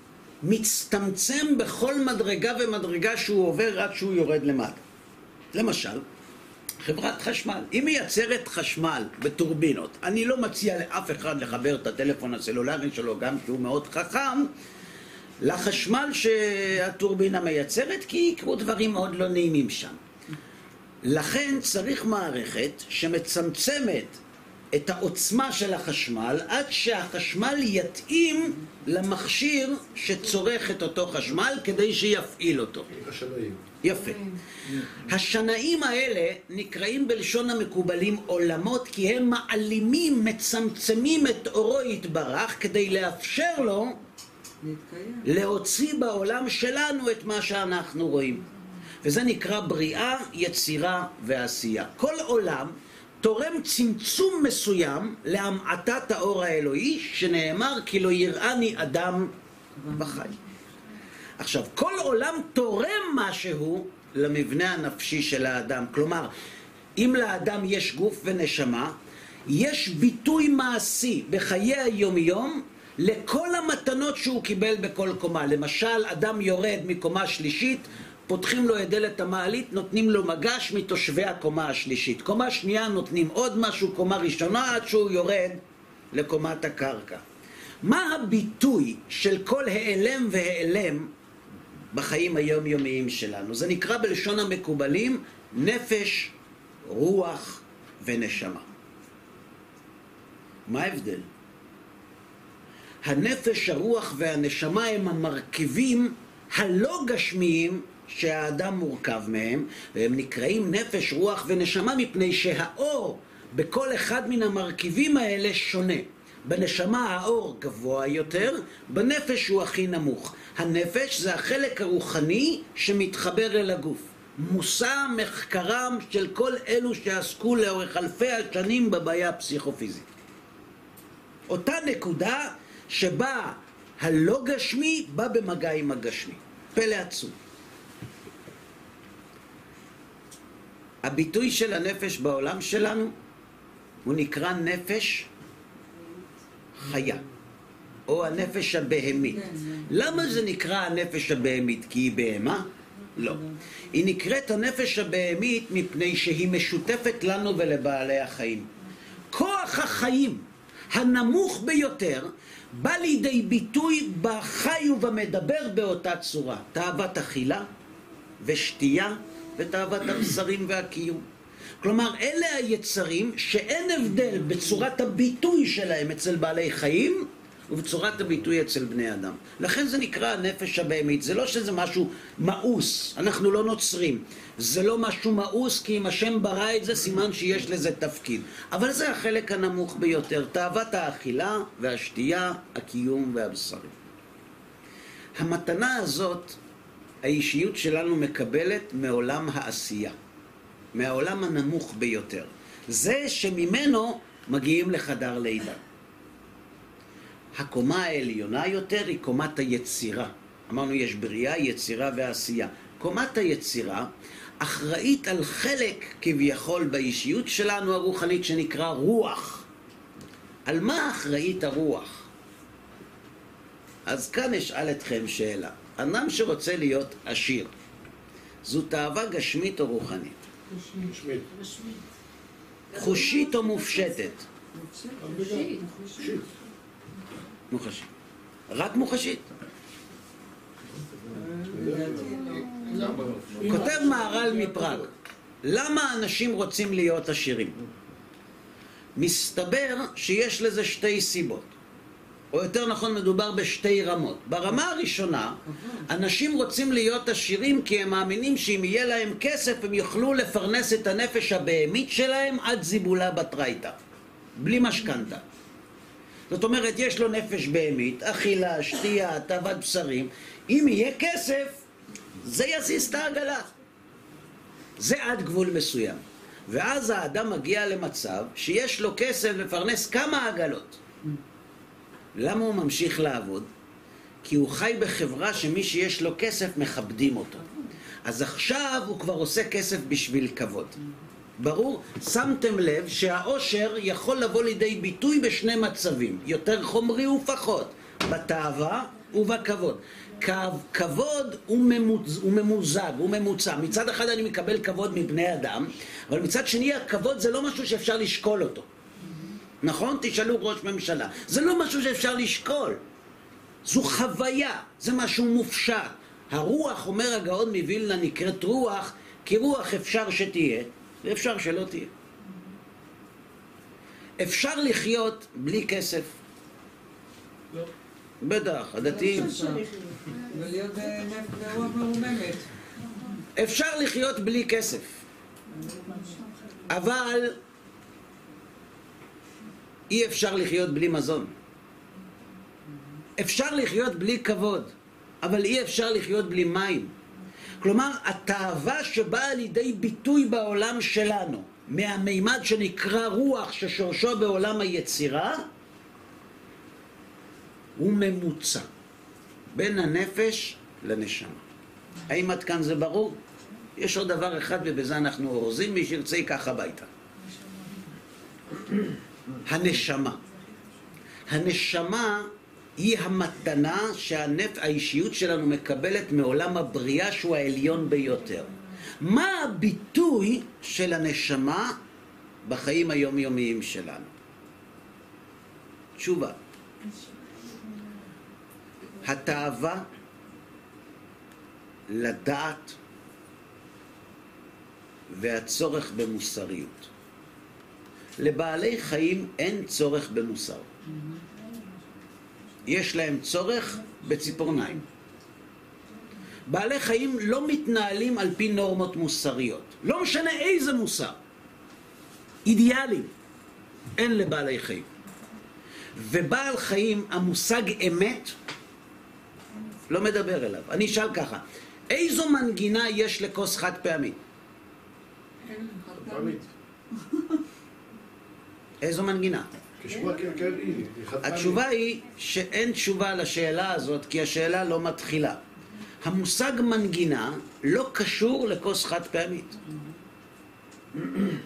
מצטמצם בכל מדרגה ומדרגה שהוא עובר עד שהוא יורד למטה. למשל, חברת חשמל, היא מייצרת חשמל בטורבינות. אני לא מציע לאף אחד לחבר את הטלפון הסלולרי שלו, גם שהוא מאוד חכם, לחשמל שהטורבינה מייצרת, כי יקרו דברים מאוד לא נעימים שם. לכן צריך מערכת שמצמצמת את העוצמה של החשמל עד שהחשמל יתאים למכשיר שצורך את אותו חשמל כדי שיפעיל אותו. השנאים. יפה. השנאים האלה נקראים בלשון המקובלים עולמות כי הם מעלימים, מצמצמים את אורו יתברך כדי לאפשר לו להוציא בעולם שלנו את מה שאנחנו רואים. וזה נקרא בריאה, יצירה ועשייה. כל עולם תורם צמצום מסוים להמעטת האור האלוהי, שנאמר כי לא יראני אדם בחי. עכשיו, כל עולם תורם משהו למבנה הנפשי של האדם. כלומר, אם לאדם יש גוף ונשמה, יש ביטוי מעשי בחיי היומיום לכל המתנות שהוא קיבל בכל קומה. למשל, אדם יורד מקומה שלישית, פותחים לו את דלת המעלית, נותנים לו מגש מתושבי הקומה השלישית. קומה שנייה נותנים עוד משהו, קומה ראשונה, עד שהוא יורד לקומת הקרקע. מה הביטוי של כל העלם והעלם בחיים היומיומיים שלנו? זה נקרא בלשון המקובלים נפש, רוח ונשמה. מה ההבדל? הנפש, הרוח והנשמה הם המרכיבים הלא גשמיים שהאדם מורכב מהם, והם נקראים נפש, רוח ונשמה מפני שהאור בכל אחד מן המרכיבים האלה שונה. בנשמה האור גבוה יותר, בנפש הוא הכי נמוך. הנפש זה החלק הרוחני שמתחבר אל הגוף. מושא מחקרם של כל אלו שעסקו לאורך אלפי השנים בבעיה הפסיכופיזית. אותה נקודה שבה הלא גשמי בא במגע עם הגשמי. פלא עצום. הביטוי של הנפש בעולם שלנו הוא נקרא נפש חיה, או הנפש הבהמית. כן, כן. למה זה נקרא הנפש הבהמית? כי היא בהמה? לא. היא נקראת הנפש הבהמית מפני שהיא משותפת לנו ולבעלי החיים. כוח החיים הנמוך ביותר בא לידי ביטוי בחי ובמדבר באותה צורה. תאוות אכילה ושתייה ותאוות הבשרים והקיום. כלומר, אלה היצרים שאין הבדל בצורת הביטוי שלהם אצל בעלי חיים ובצורת הביטוי אצל בני אדם. לכן זה נקרא הנפש הבהמית. זה לא שזה משהו מאוס, אנחנו לא נוצרים. זה לא משהו מאוס, כי אם השם ברא את זה, סימן שיש לזה תפקיד. אבל זה החלק הנמוך ביותר, תאוות האכילה והשתייה, הקיום והבשרים. המתנה הזאת, האישיות שלנו מקבלת מעולם העשייה. מהעולם הנמוך ביותר. זה שממנו מגיעים לחדר לידה. הקומה העליונה יותר היא קומת היצירה. אמרנו יש בריאה, יצירה ועשייה. קומת היצירה אחראית על חלק כביכול באישיות שלנו הרוחנית שנקרא רוח. על מה אחראית הרוח? אז כאן אשאל אתכם שאלה. אדם שרוצה להיות עשיר, זו תאווה גשמית או רוחנית? שמית. חושית או מופשטת? חושית. מוחשית. רק מוחשית. כותב מהר"ל מפראג, למה אנשים רוצים להיות עשירים? מסתבר שיש לזה שתי סיבות. או יותר נכון מדובר בשתי רמות. ברמה הראשונה, אנשים רוצים להיות עשירים כי הם מאמינים שאם יהיה להם כסף הם יוכלו לפרנס את הנפש הבהמית שלהם עד זיבולה בתרייתא. בלי משכנתה. זאת אומרת, יש לו נפש בהמית, אכילה, שתייה, תאוות בשרים. אם יהיה כסף, זה יזיז את העגלה. זה עד גבול מסוים. ואז האדם מגיע למצב שיש לו כסף לפרנס כמה עגלות. למה הוא ממשיך לעבוד? כי הוא חי בחברה שמי שיש לו כסף מכבדים אותו. אז עכשיו הוא כבר עושה כסף בשביל כבוד. ברור? שמתם לב שהאושר יכול לבוא לידי ביטוי בשני מצבים, יותר חומרי ופחות, בתאווה ובכבוד. כבוד הוא, ממוז, הוא ממוזג, הוא ממוצע. מצד אחד אני מקבל כבוד מבני אדם, אבל מצד שני הכבוד זה לא משהו שאפשר לשקול אותו. נכון? תשאלו ראש ממשלה. זה לא משהו שאפשר לשקול. זו חוויה, זה משהו מופשט. הרוח, אומר הגאון מווילנה, נקראת רוח, כי רוח אפשר שתהיה, ואפשר שלא תהיה. אפשר לחיות בלי כסף. לא. בטח, הדתיים. ברוח מרוממת. אפשר לחיות בלי כסף. אבל אי אפשר לחיות בלי מזון. אפשר לחיות בלי כבוד, אבל אי אפשר לחיות בלי מים. כלומר, התאווה שבאה לידי ביטוי בעולם שלנו, מהמימד שנקרא רוח ששורשו בעולם היצירה, הוא ממוצע בין הנפש לנשמה. האם עד כאן זה ברור? יש עוד דבר אחד ובזה אנחנו אורזים, מי שירצה ייקח הביתה. הנשמה. הנשמה היא המתנה שהאישיות שלנו מקבלת מעולם הבריאה שהוא העליון ביותר. מה הביטוי של הנשמה בחיים היומיומיים שלנו? תשובה. התאווה לדעת והצורך במוסריות. לבעלי חיים אין צורך במוסר. יש להם צורך בציפורניים. בעלי חיים לא מתנהלים על פי נורמות מוסריות. לא משנה איזה מוסר. אידיאלים. אין לבעלי חיים. ובעל חיים, המושג אמת, לא מדבר אליו. אני אשאל ככה, איזו מנגינה יש לכוס חד פעמי? פעמית. איזו מנגינה? כן כן. התשובה היא שאין תשובה לשאלה הזאת, כי השאלה לא מתחילה. המושג מנגינה לא קשור לכוס חד פעמית.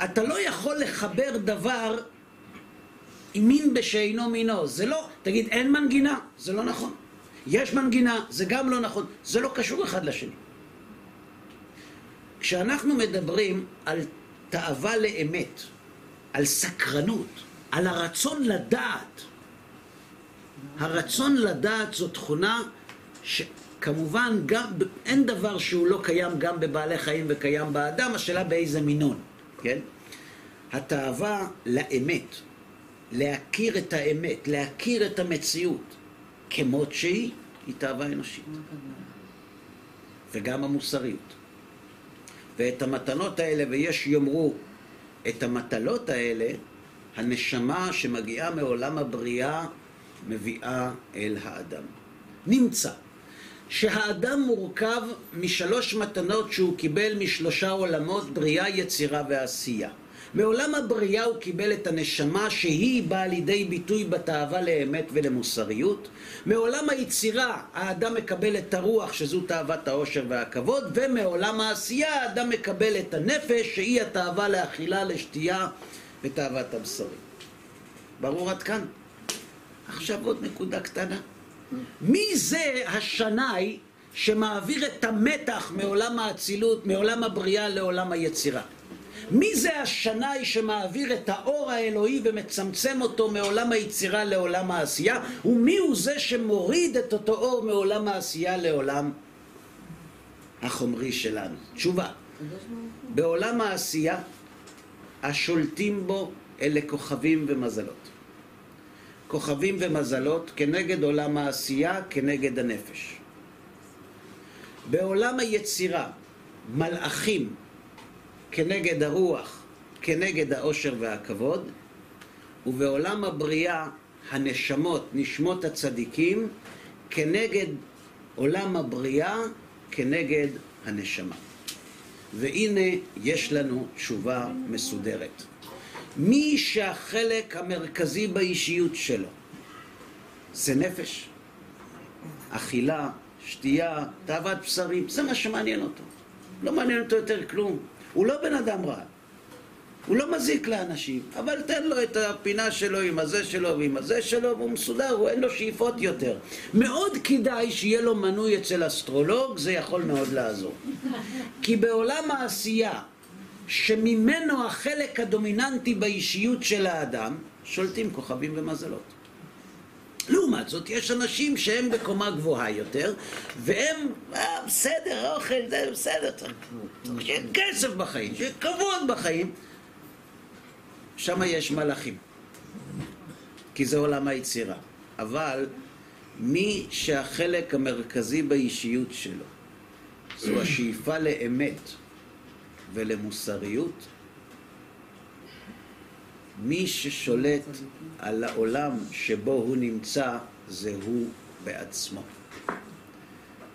אתה לא יכול לחבר דבר עם מין בשאינו מינו. זה לא, תגיד, אין מנגינה, זה לא נכון. יש מנגינה, זה גם לא נכון. זה לא קשור אחד לשני. כשאנחנו מדברים על תאווה לאמת, על סקרנות, על הרצון לדעת, הרצון לדעת זו תכונה שכמובן גם, אין דבר שהוא לא קיים גם בבעלי חיים וקיים באדם, השאלה באיזה מינון, כן? התאווה לאמת, להכיר את האמת, להכיר את המציאות כמות שהיא, היא תאווה אנושית. וגם המוסריות. ואת המתנות האלה, ויש יאמרו את המטלות האלה, הנשמה שמגיעה מעולם הבריאה מביאה אל האדם. נמצא שהאדם מורכב משלוש מתנות שהוא קיבל משלושה עולמות, בריאה, יצירה ועשייה. מעולם הבריאה הוא קיבל את הנשמה שהיא באה לידי ביטוי בתאווה לאמת ולמוסריות. מעולם היצירה האדם מקבל את הרוח שזו תאוות העושר והכבוד, ומעולם העשייה האדם מקבל את הנפש שהיא התאווה לאכילה, לשתייה ותאוות הבשרים. ברור עד כאן? עכשיו עוד נקודה קטנה. מי זה השנאי שמעביר את המתח מעולם האצילות, מעולם הבריאה לעולם היצירה? מי זה השנאי שמעביר את האור האלוהי ומצמצם אותו מעולם היצירה לעולם העשייה? ומי הוא זה שמוריד את אותו אור מעולם העשייה לעולם החומרי שלנו? תשובה, בעולם העשייה השולטים בו אלה כוכבים ומזלות. כוכבים ומזלות כנגד עולם העשייה, כנגד הנפש. בעולם היצירה, מלאכים כנגד הרוח, כנגד העושר והכבוד, ובעולם הבריאה, הנשמות, נשמות הצדיקים, כנגד עולם הבריאה, כנגד הנשמה. והנה יש לנו תשובה מסודרת. מי שהחלק המרכזי באישיות שלו זה נפש, אכילה, שתייה, תאוות בשרים, זה מה שמעניין אותו. לא מעניין אותו יותר כלום. הוא לא בן אדם רע. הוא לא מזיק לאנשים, אבל תן לו את הפינה שלו עם הזה שלו ועם הזה שלו, והוא מסודר, הוא אין לו שאיפות יותר. מאוד כדאי שיהיה לו מנוי אצל אסטרולוג, זה יכול מאוד לעזור. כי בעולם העשייה, שממנו החלק הדומיננטי באישיות של האדם, שולטים כוכבים ומזלות. לעומת זאת, יש אנשים שהם בקומה גבוהה יותר, והם, אה, בסדר, אוכל, זה בסדר, צריך שיהיה כסף בחיים, שיהיה כבוד בחיים. שם יש מלאכים, כי זה עולם היצירה. אבל מי שהחלק המרכזי באישיות שלו זו השאיפה לאמת ולמוסריות, מי ששולט על העולם שבו הוא נמצא זה הוא בעצמו.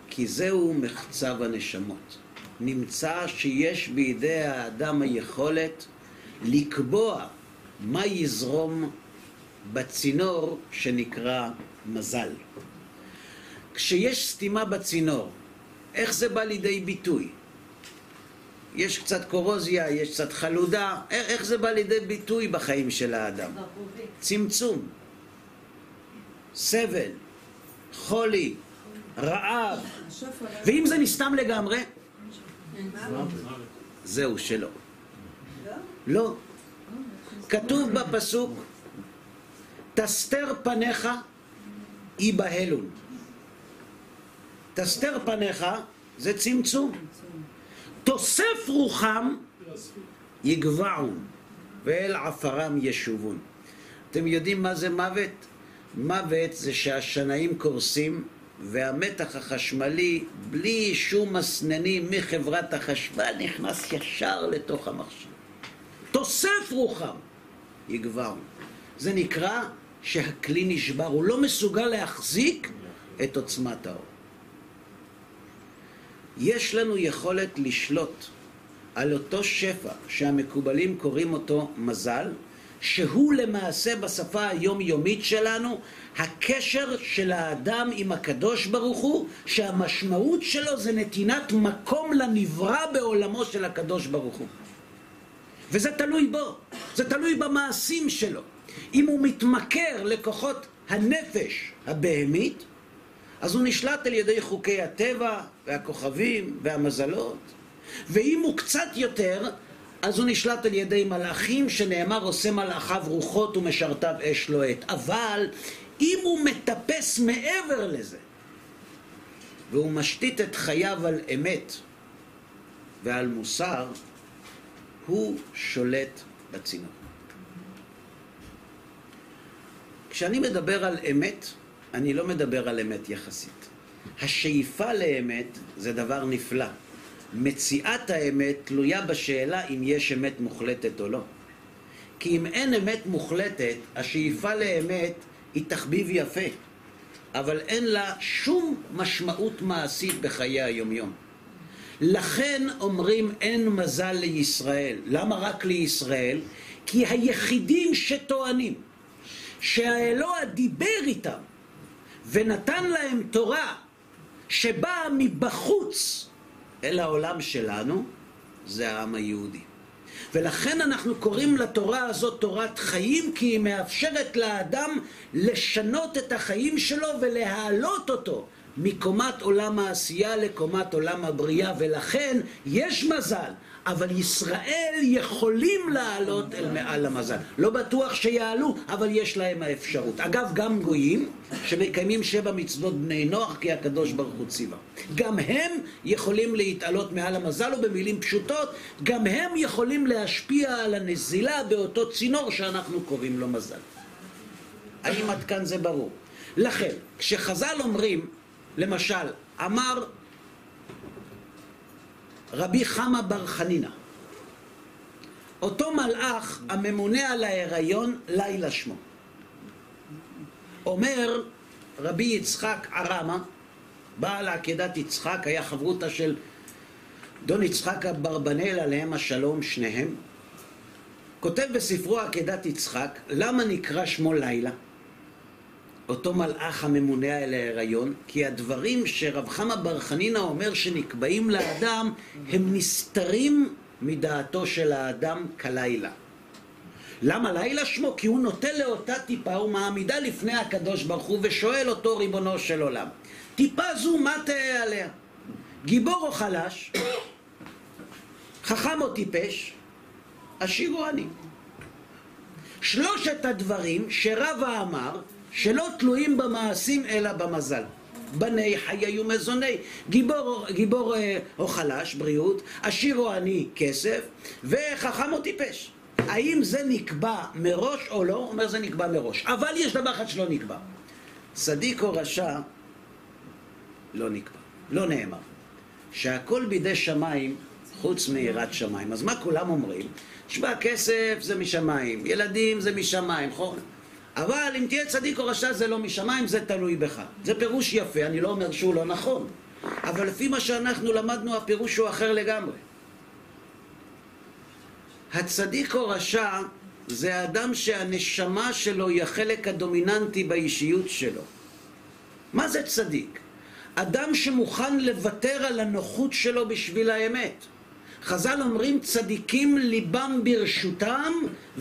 כי זהו מחצב הנשמות. נמצא שיש בידי האדם היכולת לקבוע מה יזרום בצינור שנקרא מזל. כשיש סתימה בצינור, איך זה בא לידי ביטוי? יש קצת קורוזיה, יש קצת חלודה, איך, איך זה בא לידי ביטוי בחיים של האדם? צמצום, סבל, חולי, רעב, ואם זה נסתם לגמרי, זהו שלא. לא. כתוב בפסוק, תסתר פניך ייבהלון. תסתר פניך זה צמצום. תוסף רוחם יגבעון ואל עפרם ישובון. אתם יודעים מה זה מוות? מוות זה שהשנאים קורסים והמתח החשמלי בלי שום מסננים מחברת החשמל נכנס ישר לתוך המכשיר. תוסף רוחם יגבעון. זה נקרא שהכלי נשבר, הוא לא מסוגל להחזיק את עוצמת האור. יש לנו יכולת לשלוט על אותו שפע שהמקובלים קוראים אותו מזל, שהוא למעשה בשפה היומיומית שלנו הקשר של האדם עם הקדוש ברוך הוא, שהמשמעות שלו זה נתינת מקום לנברא בעולמו של הקדוש ברוך הוא. וזה תלוי בו, זה תלוי במעשים שלו. אם הוא מתמכר לכוחות הנפש הבהמית, אז הוא נשלט על ידי חוקי הטבע והכוכבים והמזלות. ואם הוא קצת יותר, אז הוא נשלט על ידי מלאכים, שנאמר עושה מלאכיו רוחות ומשרתיו אש לוהט. אבל אם הוא מטפס מעבר לזה, והוא משתית את חייו על אמת ועל מוסר, הוא שולט בצינור. כשאני מדבר על אמת, אני לא מדבר על אמת יחסית. השאיפה לאמת זה דבר נפלא. מציאת האמת תלויה בשאלה אם יש אמת מוחלטת או לא. כי אם אין אמת מוחלטת, השאיפה לאמת היא תחביב יפה, אבל אין לה שום משמעות מעשית בחיי היומיום. לכן אומרים אין מזל לישראל. למה רק לישראל? כי היחידים שטוענים שהאלוה דיבר איתם ונתן להם תורה שבאה מבחוץ אל העולם שלנו, זה העם היהודי. ולכן אנחנו קוראים לתורה הזאת תורת חיים, כי היא מאפשרת לאדם לשנות את החיים שלו ולהעלות אותו מקומת עולם העשייה לקומת עולם הבריאה, ולכן יש מזל, אבל ישראל יכולים לעלות אל מעל המזל. לא בטוח שיעלו, אבל יש להם האפשרות. אגב, גם גויים שמקיימים שבע מצוות בני נוח, כי הקדוש ברוך הוא ציווה. גם הם יכולים להתעלות מעל המזל, ובמילים פשוטות, גם הם יכולים להשפיע על הנזילה באותו צינור שאנחנו קוראים לו מזל. האם עד כאן זה ברור? לכן, כשחז"ל אומרים, למשל, אמר רבי חמא בר חנינא, אותו מלאך הממונה על ההיריון, לילה שמו. אומר רבי יצחק ערמה, בעל עקדת יצחק, היה חברותא של דון יצחק אברבנאל עליהם השלום שניהם, כותב בספרו עקדת יצחק, למה נקרא שמו לילה? אותו מלאך הממונה על ההיריון, כי הדברים שרב חמא בר חנינא אומר שנקבעים לאדם, הם נסתרים מדעתו של האדם כלילה. למה לילה שמו? כי הוא נוטה לאותה טיפה ומעמידה לפני הקדוש ברוך הוא ושואל אותו ריבונו של עולם. טיפה זו מה תהא עליה? גיבור או חלש? חכם או טיפש? עשיר או עני? שלושת הדברים שרבא אמר שלא תלויים במעשים אלא במזל. בני חיי ומזוני, גיבור, גיבור אה, או חלש, בריאות, עשיר או עני, כסף, וחכם או טיפש. האם זה נקבע מראש או לא? הוא אומר זה נקבע מראש. אבל יש דבר אחד שלא נקבע. צדיק או רשע לא נקבע, לא נאמר. שהכל בידי שמיים חוץ מיראת שמיים. אז מה כולם אומרים? שמע, כסף זה משמיים, ילדים זה משמיים, נכון? אבל אם תהיה צדיק או רשע זה לא משמיים, זה תלוי בך. זה פירוש יפה, אני לא אומר שהוא לא נכון. אבל לפי מה שאנחנו למדנו, הפירוש הוא אחר לגמרי. הצדיק או רשע זה האדם שהנשמה שלו היא החלק הדומיננטי באישיות שלו. מה זה צדיק? אדם שמוכן לוותר על הנוחות שלו בשביל האמת. חז"ל אומרים צדיקים ליבם ברשותם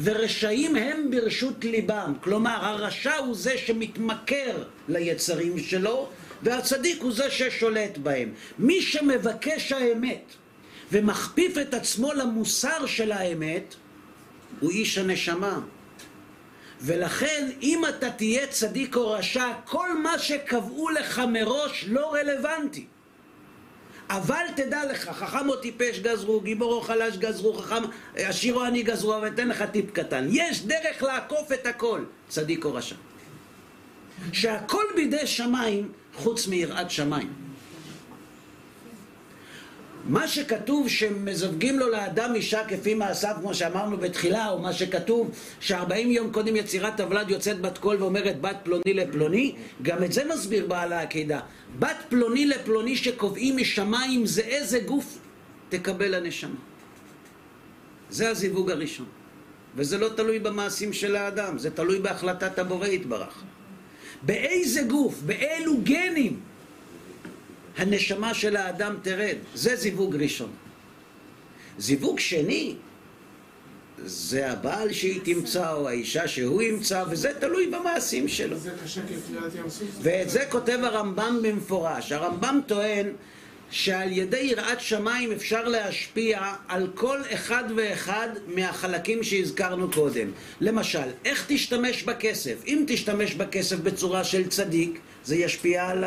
ורשעים הם ברשות ליבם. כלומר הרשע הוא זה שמתמכר ליצרים שלו והצדיק הוא זה ששולט בהם. מי שמבקש האמת ומכפיף את עצמו למוסר של האמת הוא איש הנשמה. ולכן אם אתה תהיה צדיק או רשע כל מה שקבעו לך מראש לא רלוונטי. אבל תדע לך, חכם או טיפש גזרו, גיבור או חלש גזרו, חכם, עשיר או עני גזרו, אבל אתן לך טיפ קטן. יש דרך לעקוף את הכל, צדיק או רשע. שהכל בידי שמיים, חוץ מיראת שמיים. מה שכתוב שמזווגים לו לאדם אישה כפי מעשיו, כמו שאמרנו בתחילה, או מה שכתוב שארבעים יום קודם יצירת הוולד יוצאת בת קול ואומרת בת פלוני לפלוני, גם את זה מסביר בעל העקידה. בת פלוני לפלוני שקובעים משמיים זה איזה גוף תקבל הנשמה. זה הזיווג הראשון. וזה לא תלוי במעשים של האדם, זה תלוי בהחלטת הבורא יתברך. באיזה גוף, באילו גנים הנשמה של האדם תרד. זה זיווג ראשון. זיווג שני, זה הבעל שהיא תמצא או האישה שהוא ימצא, וזה תלוי במעשים שלו. ואת זה כותב הרמב"ם במפורש. הרמב"ם טוען שעל ידי יראת שמיים אפשר להשפיע על כל אחד ואחד מהחלקים שהזכרנו קודם. למשל, איך תשתמש בכסף? אם תשתמש בכסף בצורה של צדיק, זה ישפיע על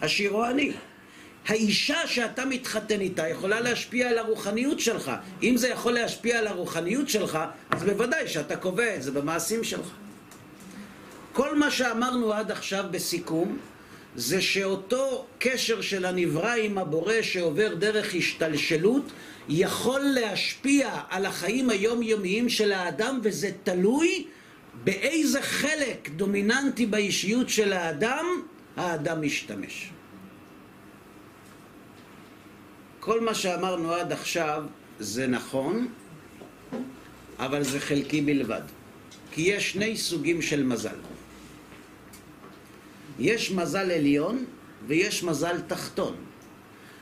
העשיר או עני. האישה שאתה מתחתן איתה יכולה להשפיע על הרוחניות שלך. אם זה יכול להשפיע על הרוחניות שלך, אז בוודאי שאתה קובע את זה במעשים שלך. כל מה שאמרנו עד עכשיו בסיכום, זה שאותו קשר של הנברא עם הבורא שעובר דרך השתלשלות, יכול להשפיע על החיים היומיומיים של האדם, וזה תלוי באיזה חלק דומיננטי באישיות של האדם, האדם משתמש. כל מה שאמרנו עד עכשיו זה נכון, אבל זה חלקי בלבד. כי יש שני סוגים של מזל. יש מזל עליון ויש מזל תחתון.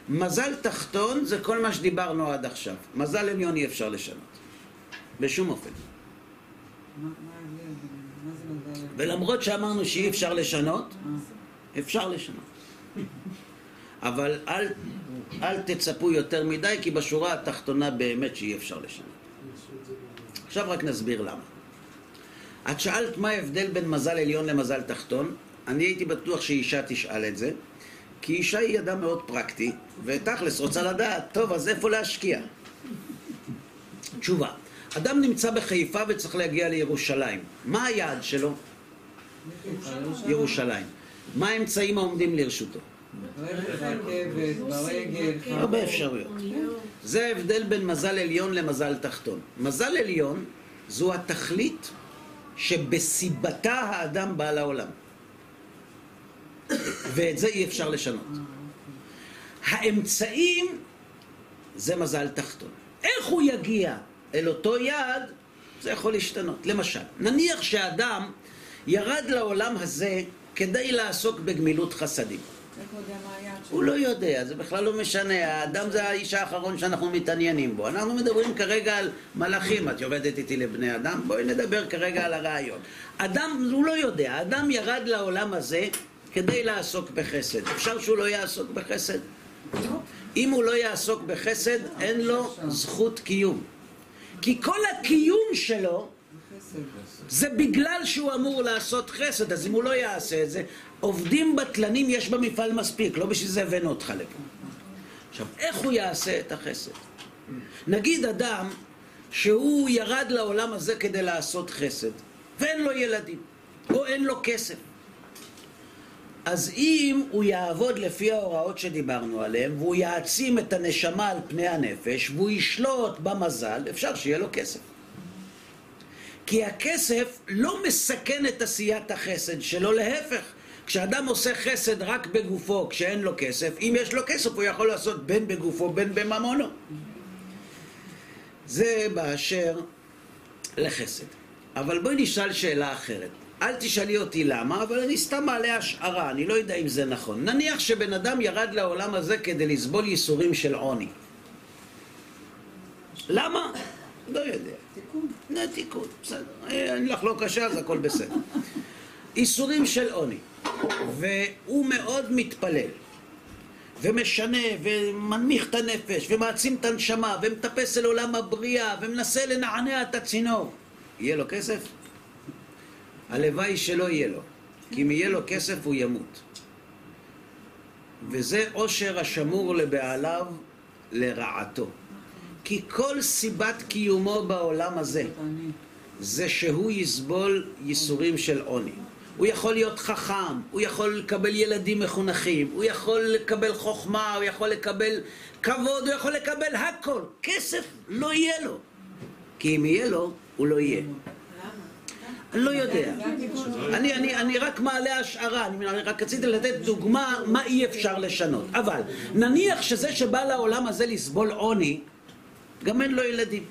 מזל תחתון זה כל מה שדיברנו עד עכשיו. מזל עליון אי אפשר לשנות. בשום אופן. ולמרות שאמרנו שאי אפשר לשנות, אה, אפשר לשנות. אבל אל, אל תצפו יותר מדי, כי בשורה התחתונה באמת שאי אפשר לשנות. עכשיו רק נסביר למה. את שאלת מה ההבדל בין מזל עליון למזל תחתון. אני הייתי בטוח שאישה תשאל את זה, כי אישה היא אדם מאוד פרקטי, ותכלס רוצה לדעת, טוב, אז איפה להשקיע? תשובה, אדם נמצא בחיפה וצריך להגיע לירושלים. מה היעד שלו? ירושלים. מה האמצעים העומדים לרשותו? הרבה אפשרויות. זה ההבדל בין מזל עליון למזל תחתון. מזל עליון זו התכלית שבסיבתה האדם בא לעולם. ואת זה אי אפשר לשנות. האמצעים זה מזל תחתון. איך הוא יגיע אל אותו יעד, זה יכול להשתנות. למשל, נניח שאדם ירד לעולם הזה כדי לעסוק בגמילות חסדים. הוא לא יודע, זה בכלל לא משנה, האדם זה האיש האחרון שאנחנו מתעניינים בו. אנחנו מדברים כרגע על מלאכים, את עובדת איתי לבני אדם, בואי נדבר כרגע על הרעיון. אדם, הוא לא יודע, האדם ירד לעולם הזה כדי לעסוק בחסד. אפשר שהוא לא יעסוק בחסד? אם הוא לא יעסוק בחסד, אין לו זכות קיום. כי כל הקיום שלו. זה בגלל שהוא אמור לעשות חסד, אז אם הוא לא יעשה את זה, עובדים בטלנים יש במפעל מספיק, לא בשביל זה הבאנו אותך לפה. עכשיו, איך הוא יעשה את החסד? נגיד אדם שהוא ירד לעולם הזה כדי לעשות חסד, ואין לו ילדים, או אין לו כסף. אז אם הוא יעבוד לפי ההוראות שדיברנו עליהן, והוא יעצים את הנשמה על פני הנפש, והוא ישלוט במזל, אפשר שיהיה לו כסף. כי הכסף לא מסכן את עשיית החסד שלו, להפך. כשאדם עושה חסד רק בגופו, כשאין לו כסף, אם יש לו כסף הוא יכול לעשות בין בגופו בין בממונו. זה באשר לחסד. אבל בואי נשאל שאלה אחרת. אל תשאלי אותי למה, אבל אני סתם מעלה השערה, אני לא יודע אם זה נכון. נניח שבן אדם ירד לעולם הזה כדי לסבול ייסורים של עוני. למה? לא יודע. תיקון. תיקון, בסדר. אה, אין לך לא קשה, אז הכל בסדר. איסורים של עוני. והוא מאוד מתפלל. ומשנה, ומנמיך את הנפש, ומעצים את הנשמה, ומטפס אל עולם הבריאה, ומנסה לנענע את הצינור. יהיה לו כסף? הלוואי שלא יהיה לו. כי אם יהיה לו כסף הוא ימות. וזה עושר השמור לבעליו לרעתו. כי כל סיבת קיומו בעולם הזה. זה שהוא יסבול ייסורים של עוני. הוא יכול להיות חכם, הוא יכול לקבל ילדים מחונכים, הוא יכול לקבל חוכמה, הוא יכול לקבל כבוד, הוא יכול לקבל הכל. כסף לא יהיה לו. כי אם יהיה לו, הוא לא יהיה. אני לא יודע. אני, אני, אני רק מעלה השערה, אני רק רציתי לתת דוגמה מה אי אפשר לשנות. אבל נניח שזה שבא לעולם הזה לסבול עוני, גם אין לו ילדים.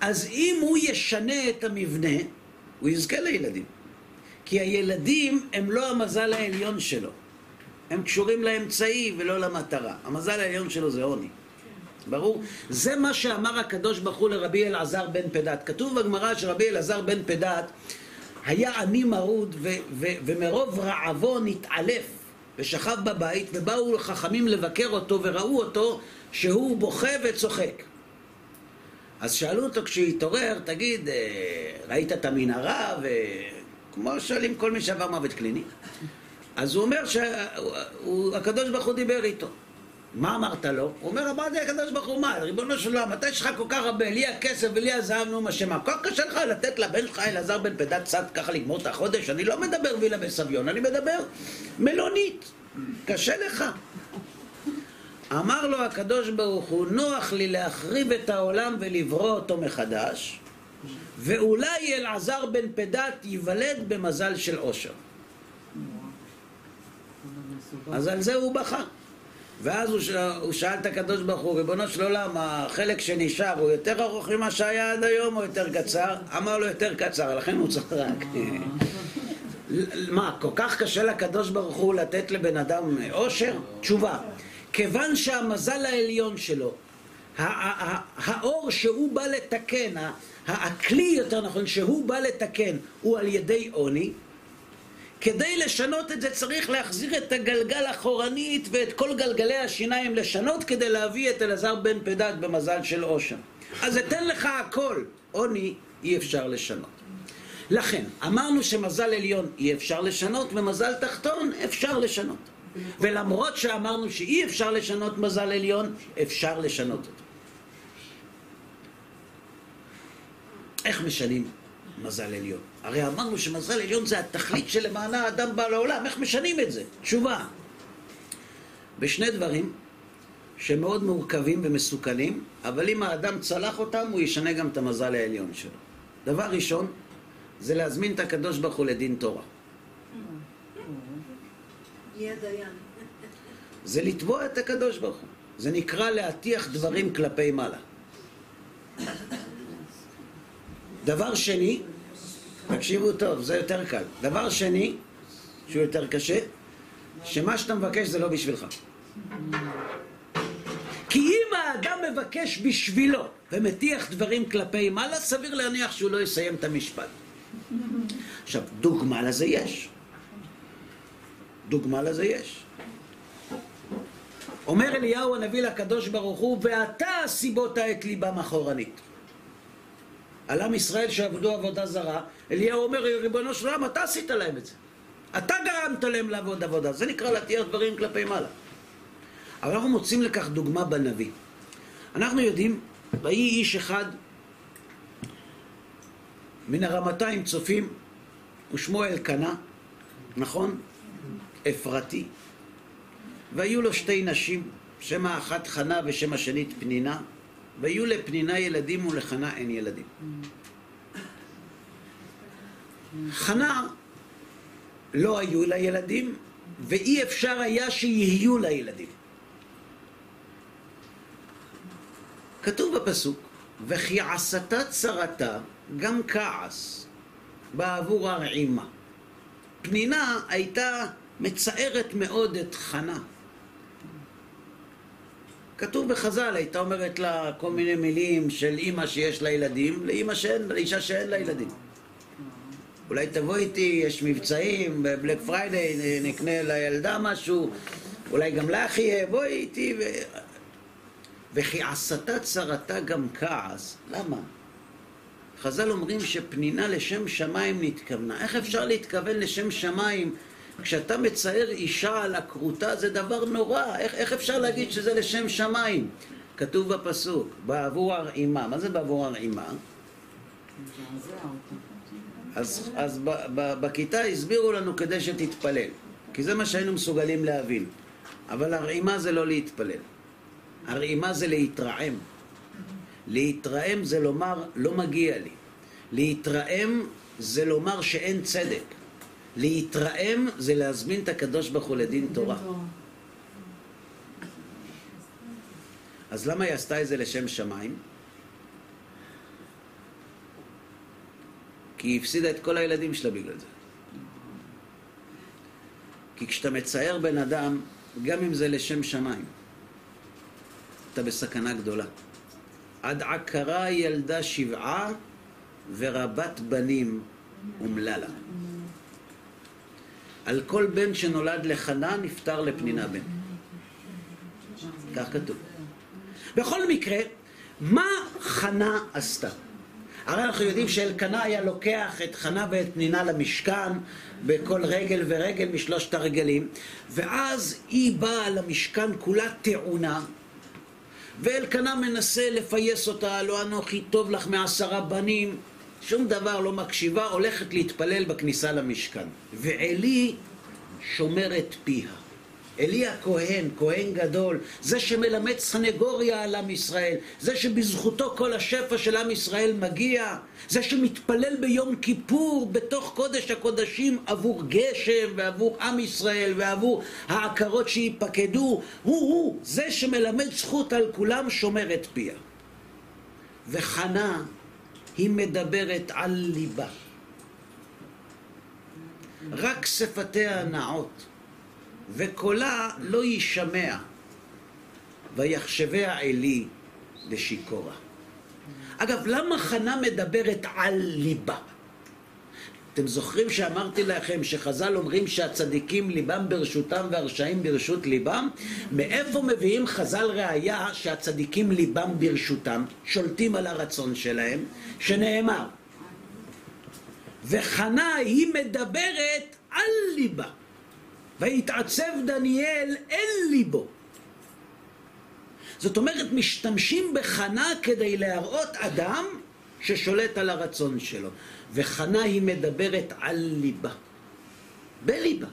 אז אם הוא ישנה את המבנה, הוא יזכה לילדים. כי הילדים הם לא המזל העליון שלו. הם קשורים לאמצעי ולא למטרה. המזל העליון שלו זה עוני. ברור? זה מה שאמר הקדוש ברוך הוא לרבי אלעזר בן פדת. כתוב בגמרא שרבי אלעזר בן פדת היה עני מרוד ו- ו- ומרוב רעבו נתעלף ושכב בבית ובאו חכמים לבקר אותו וראו אותו שהוא בוכה וצוחק. אז שאלו אותו כשהתעורר, תגיד, אה, ראית את המנהרה? וכמו שואלים כל מי שעבר מוות קליני. אז הוא אומר שהקדוש ברוך הוא דיבר איתו. מה אמרת לו? הוא אומר, אמרתי לקדוש ברוך הוא, מה, ריבונו של עולם, אתה יש לך כל כך הרבה, לי הכסף ולי הזהב, נו מה שמה, כל כך קשה לך לתת לבן שלך אלעזר בן פדת צד ככה לגמור את החודש? אני לא מדבר וילה בסביון, אני מדבר מלונית. קשה לך. אמר לו הקדוש ברוך הוא, נוח לי להחריב את העולם ולברוא אותו מחדש, ואולי אלעזר בן פדת ייוולד במזל של עושר. אז על זה הוא בכה. ואז הוא, ש... הוא שאל את הקדוש ברוך הוא, ריבונו של עולם, החלק שנשאר הוא יותר ארוך ממה שהיה עד היום או יותר קצר? אמר לו יותר קצר, לכן הוא צחק. מה, כל כך קשה לקדוש ברוך הוא לתת לבן אדם עושר? תשובה, כיוון שהמזל העליון שלו, האור שהוא בא לתקן, הכלי יותר נכון שהוא בא לתקן הוא על ידי עוני, כדי לשנות את זה צריך להחזיר את הגלגל אחורנית ואת כל גלגלי השיניים לשנות כדי להביא את אלעזר בן פדת במזל של עושר. אז אתן לך הכל, עוני אי אפשר לשנות. לכן, אמרנו שמזל עליון אי אפשר לשנות ומזל תחתון אפשר לשנות. ולמרות שאמרנו שאי אפשר לשנות מזל עליון, אפשר לשנות אותו. איך משנים מזל עליון? הרי אמרנו שמזל עליון זה התכלית שלמענה האדם בא לעולם, איך משנים את זה? תשובה. בשני דברים שמאוד מורכבים ומסוכנים, אבל אם האדם צלח אותם, הוא ישנה גם את המזל העליון שלו. דבר ראשון, זה להזמין את הקדוש ברוך הוא לדין תורה. זה לתבוע את הקדוש ברוך הוא. זה נקרא להטיח דברים כלפי מעלה. דבר שני, תקשיבו טוב, זה יותר קל. דבר שני, שהוא יותר קשה, שמה שאתה מבקש זה לא בשבילך. כי אם האדם מבקש בשבילו ומטיח דברים כלפי מעלה, סביר להניח שהוא לא יסיים את המשפט. עכשיו, דוגמה לזה יש. דוגמה לזה יש. אומר אליהו הנביא לקדוש ברוך הוא, ואתה הסיבות את ליבם אחורנית. על עם ישראל שעבדו עבודה זרה, אליהו אומר, ריבונו של עולם, אתה עשית להם את זה. אתה גרמת להם לעבוד עבודה. זה נקרא להטיח דברים כלפי מעלה. אבל אנחנו מוצאים לכך דוגמה בנביא. אנחנו יודעים, ויהי איש אחד מן הרמתיים צופים, ושמו אלקנה, נכון? אפרתי. והיו לו שתי נשים, שם האחת חנה ושם השנית פנינה, והיו לפנינה ילדים ולחנה אין ילדים. חנה לא היו לה ילדים, ואי אפשר היה שיהיו לה ילדים. כתוב בפסוק, וכי עשתה צרתה גם כעס בעבור הרעימה. פנינה הייתה מצערת מאוד את חנה. כתוב בחז"ל, הייתה אומרת לה כל מיני מילים של אימא שיש לה ילדים, לאימא שאין, לאישה שאין לה ילדים. אולי תבוא איתי, יש מבצעים, ב Black Friday נקנה לילדה משהו, אולי גם לך יהיה, בואי איתי. ו... וכי עשתה צרתה גם כעס, למה? חז"ל אומרים שפנינה לשם שמיים נתכוונה. איך אפשר להתכוון לשם שמיים כשאתה מצייר אישה על הכרותה זה דבר נורא, איך, איך אפשר להגיד שזה לשם שמיים? כתוב בפסוק, בעבור הרעימה. מה זה בעבור הרעימה? אז, אז ב, ב, בכיתה הסבירו לנו כדי שתתפלל, כי זה מה שהיינו מסוגלים להבין. אבל הרעימה זה לא להתפלל. הרעימה זה להתרעם. להתרעם זה לומר, לא מגיע לי. להתרעם זה לומר שאין צדק. להתרעם זה להזמין את הקדוש ברוך הוא לדין תורה. אז למה היא עשתה את זה לשם שמיים? כי היא הפסידה את כל הילדים שלה בגלל זה. כי כשאתה מצייר בן אדם, גם אם זה לשם שמיים, אתה בסכנה גדולה. עד עקרה ילדה שבעה ורבת בנים אומללה. על כל בן שנולד לחנה נפטר לפנינה בן. כך כתוב. בכל מקרה, מה חנה עשתה? הרי אנחנו יודעים שאלקנה היה לוקח את חנה ואת פנינה למשכן בכל רגל ורגל משלושת הרגלים ואז היא באה למשכן כולה טעונה ואלקנה מנסה לפייס אותה, לא אנוכי טוב לך מעשרה בנים שום דבר לא מקשיבה, הולכת להתפלל בכניסה למשכן ועלי שומר את פיה עלי הכהן, כהן גדול, זה שמלמד סנגוריה על עם ישראל, זה שבזכותו כל השפע של עם ישראל מגיע, זה שמתפלל ביום כיפור בתוך קודש הקודשים עבור גשם ועבור עם ישראל ועבור העקרות שייפקדו, הוא-הוא, זה שמלמד זכות על כולם שומר את פיה. וחנה היא מדברת על ליבה. רק שפתיה נעות. וקולה לא יישמע, ויחשביה עלי לשיכורה. אגב, למה חנה מדברת על ליבה? אתם זוכרים שאמרתי לכם שחז"ל אומרים שהצדיקים ליבם ברשותם והרשעים ברשות ליבם? מאיפה מביאים חז"ל ראיה שהצדיקים ליבם ברשותם, שולטים על הרצון שלהם, שנאמר וחנה היא מדברת על ליבה ויתעצב דניאל אל ליבו. זאת אומרת, משתמשים בחנה כדי להראות אדם ששולט על הרצון שלו. וחנה היא מדברת על ליבה. בליבה.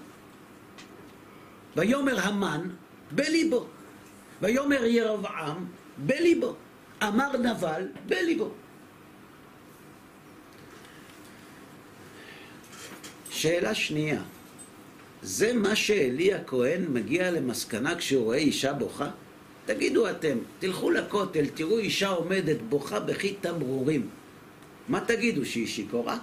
ויאמר המן בליבו. ויאמר ירבעם בליבו. אמר נבל בליבו. שאלה שנייה. זה מה שאלי הכהן מגיע למסקנה כשהוא רואה אישה בוכה? תגידו אתם, תלכו לכותל, תראו אישה עומדת בוכה בכי תמרורים. מה תגידו, שהיא שיכורה?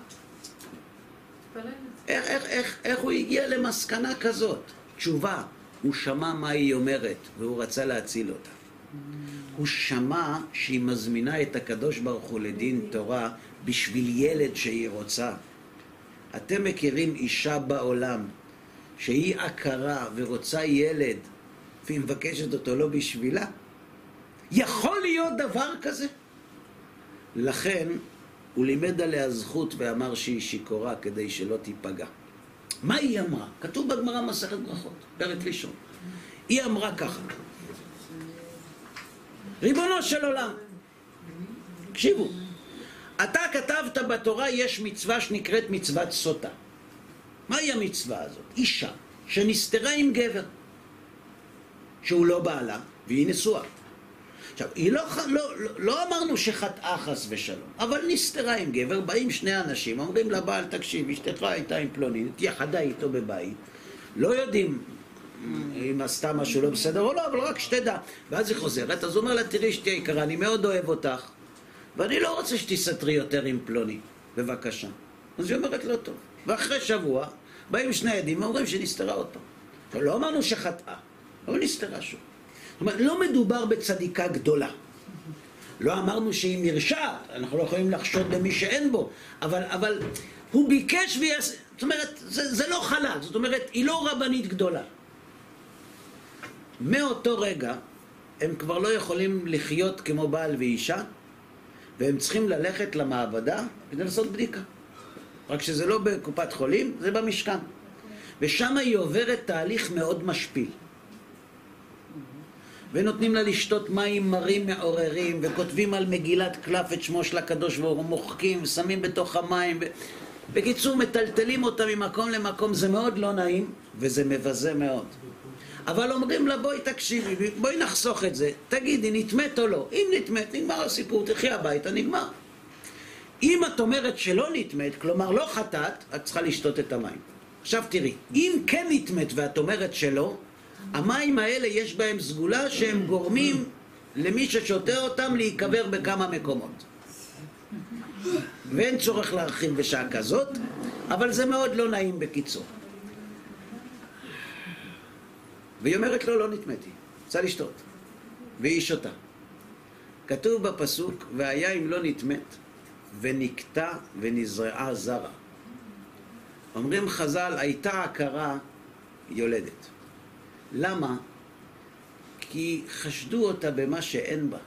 איך, איך, איך, איך הוא הגיע למסקנה כזאת? תשובה, הוא שמע מה היא אומרת והוא רצה להציל אותה. הוא שמע שהיא מזמינה את הקדוש ברוך הוא לדין תורה בשביל ילד שהיא רוצה. אתם מכירים אישה בעולם שהיא עקרה ורוצה ילד והיא מבקשת אותו לא בשבילה? יכול להיות דבר כזה? לכן הוא לימד עליה זכות ואמר שהיא שיכורה כדי שלא תיפגע. מה היא אמרה? כתוב בגמרא מסכת ברכות, פרק ראשון. היא אמרה ככה: ריבונו של עולם, תקשיבו, אתה כתבת בתורה יש מצווה שנקראת מצוות סוטה. מהי המצווה הזאת? אישה שנסתרה עם גבר, שהוא לא בעלה והיא נשואה. עכשיו, היא לא, לא, לא, אמרנו שחטאה חס ושלום, אבל נסתרה עם גבר, באים שני אנשים, אומרים לבעל, תקשיב, אשתך הייתה עם פלוני, התייחדה איתו בבית, לא יודעים אם עשתה משהו לא בסדר או לא, אבל רק שתדע. ואז היא חוזרת, אז הוא אומר לה, תראי אשתי יקרה, אני מאוד אוהב אותך, ואני לא רוצה שתסתרי יותר עם פלוני, בבקשה. אז היא אומרת, לא טוב. ואחרי שבוע, באים שני עדים ואומרים שנסתרה עוד פעם. לא אמרנו שחטאה, אבל נסתרה שוב. אומרת, לא מדובר בצדיקה גדולה. לא אמרנו שהיא מרשעת, אנחנו לא יכולים לחשוד במי שאין בו, אבל, אבל הוא ביקש ויעשה, זאת אומרת, זה, זה לא חלל, זאת אומרת, היא לא רבנית גדולה. מאותו רגע הם כבר לא יכולים לחיות כמו בעל ואישה, והם צריכים ללכת למעבדה כדי לעשות בדיקה. רק שזה לא בקופת חולים, זה במשכן. ושם היא עוברת תהליך מאוד משפיל. ונותנים לה לשתות מים מרים מעוררים, וכותבים על מגילת קלף את שמו של הקדוש ברוך הוא, מוחקים, שמים בתוך המים. ו... בקיצור, מטלטלים אותה ממקום למקום, זה מאוד לא נעים, וזה מבזה מאוד. אבל אומרים לה, בואי תקשיבי, בואי נחסוך את זה, תגידי, נטמאת או לא? אם נטמאת, נגמר הסיפור, תחי הביתה, נגמר. אם את אומרת שלא נטמאת, כלומר לא חטאת, את צריכה לשתות את המים. עכשיו תראי, אם כן נטמאת ואת אומרת שלא, המים האלה יש בהם סגולה שהם גורמים למי ששותה אותם להיקבר בכמה מקומות. ואין צורך להרחיב בשעה כזאת, אבל זה מאוד לא נעים בקיצור. והיא אומרת לו, לא נטמאתי, רוצה לשתות. והיא שותה. כתוב בפסוק, והיה אם לא נטמאת, ונקטע ונזרעה זרע. אומרים חז"ל, הייתה עקרה יולדת. למה? כי חשדו אותה במה שאין בה.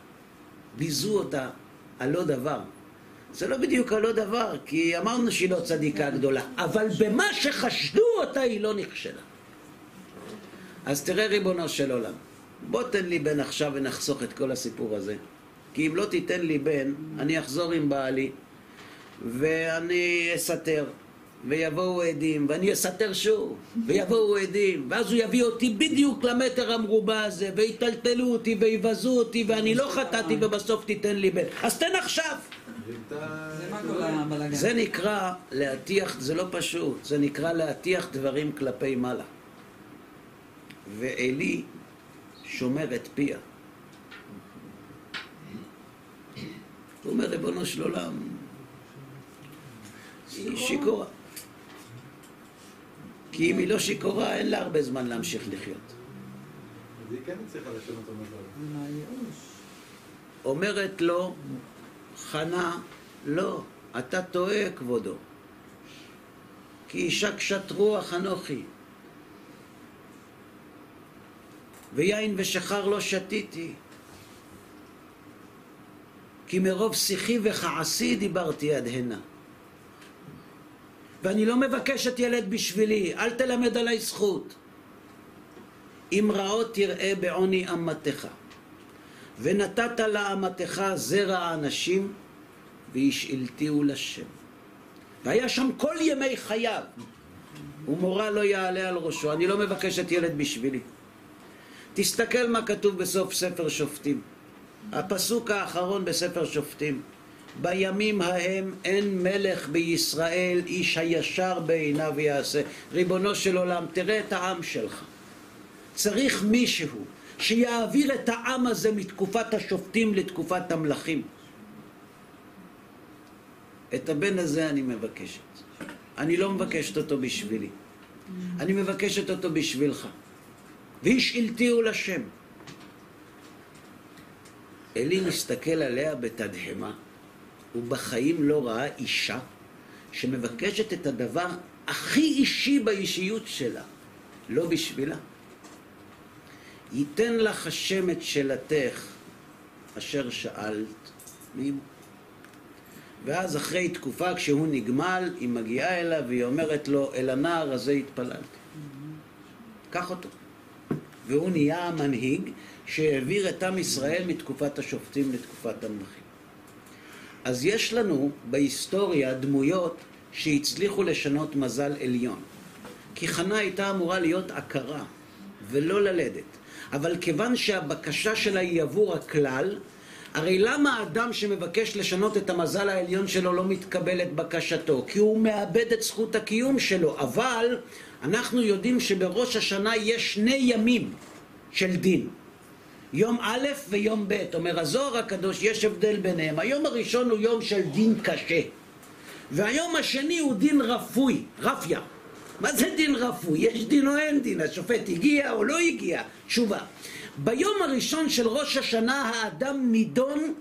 ביזו אותה על לא דבר. זה לא בדיוק על לא דבר, כי אמרנו שהיא לא צדיקה גדולה, אבל במה שחשדו אותה היא לא נכשלה. אז תראה ריבונו של עולם, בוא תן לי בן עכשיו ונחסוך את כל הסיפור הזה. כי אם לא תיתן לי בן, אני אחזור עם בעלי, ואני אסתר, ויבואו עדים, ואני אסתר שוב, ויבואו עדים, ואז הוא יביא אותי בדיוק למטר המרובע הזה, ויטלטלו אותי, ויבזו אותי, ואני לא חטאתי, ובסוף תיתן לי בן. אז תן עכשיו! זה נקרא להטיח, זה לא פשוט, זה נקרא להטיח דברים כלפי מעלה. ועלי שומר את פיה. הוא אומר, ריבונו של עולם, היא שיכורה. כי אם היא לא שיכורה, אין לה הרבה זמן להמשיך לחיות. אז היא כן הצליחה לשנות את המזל. אומרת לו, חנה, לא, אתה טועה, כבודו. כי אישה קשת רוח אנוכי. ויין ושחר לא שתיתי. כי מרוב שיחי וכעסי דיברתי עד הנה. ואני לא מבקשת ילד בשבילי, אל תלמד עליי זכות. אם רעות תראה בעוני אמתך. ונתת לאמתך זרע אנשים, והשאלתיהו לשם. והיה שם כל ימי חייו, ומורא לא יעלה על ראשו. אני לא מבקשת ילד בשבילי. תסתכל מה כתוב בסוף ספר שופטים. הפסוק האחרון בספר שופטים. בימים ההם אין מלך בישראל, איש הישר בעיניו יעשה. ריבונו של עולם, תראה את העם שלך. צריך מישהו שיעביר את העם הזה מתקופת השופטים לתקופת המלכים. את הבן הזה אני מבקשת. אני לא מבקשת אותו בשבילי. אני מבקשת אותו בשבילך. והשאלתיהו לשם. אלי מסתכל עליה בתדהמה, הוא בחיים לא ראה אישה שמבקשת את הדבר הכי אישי באישיות שלה, לא בשבילה. ייתן לך השם את שאלתך אשר שאלת מעמו. ואז אחרי תקופה כשהוא נגמל, היא מגיעה אליו והיא אומרת לו, אל הנער הזה התפללתי. קח אותו. והוא נהיה המנהיג שהעביר את עם ישראל מתקופת השופטים לתקופת המלכים. אז יש לנו בהיסטוריה דמויות שהצליחו לשנות מזל עליון. כי חנה הייתה אמורה להיות עקרה ולא ללדת. אבל כיוון שהבקשה שלה היא עבור הכלל, הרי למה האדם שמבקש לשנות את המזל העליון שלו לא מתקבל את בקשתו? כי הוא מאבד את זכות הקיום שלו. אבל אנחנו יודעים שבראש השנה יש שני ימים של דין. יום א' ויום ב'. אומר הזוהר הקדוש, יש הבדל ביניהם. היום הראשון הוא יום של דין קשה. והיום השני הוא דין רפוי, רפיה. מה זה דין רפוי? יש דין או אין דין? השופט הגיע או לא הגיע? תשובה. ביום הראשון של ראש השנה האדם נידון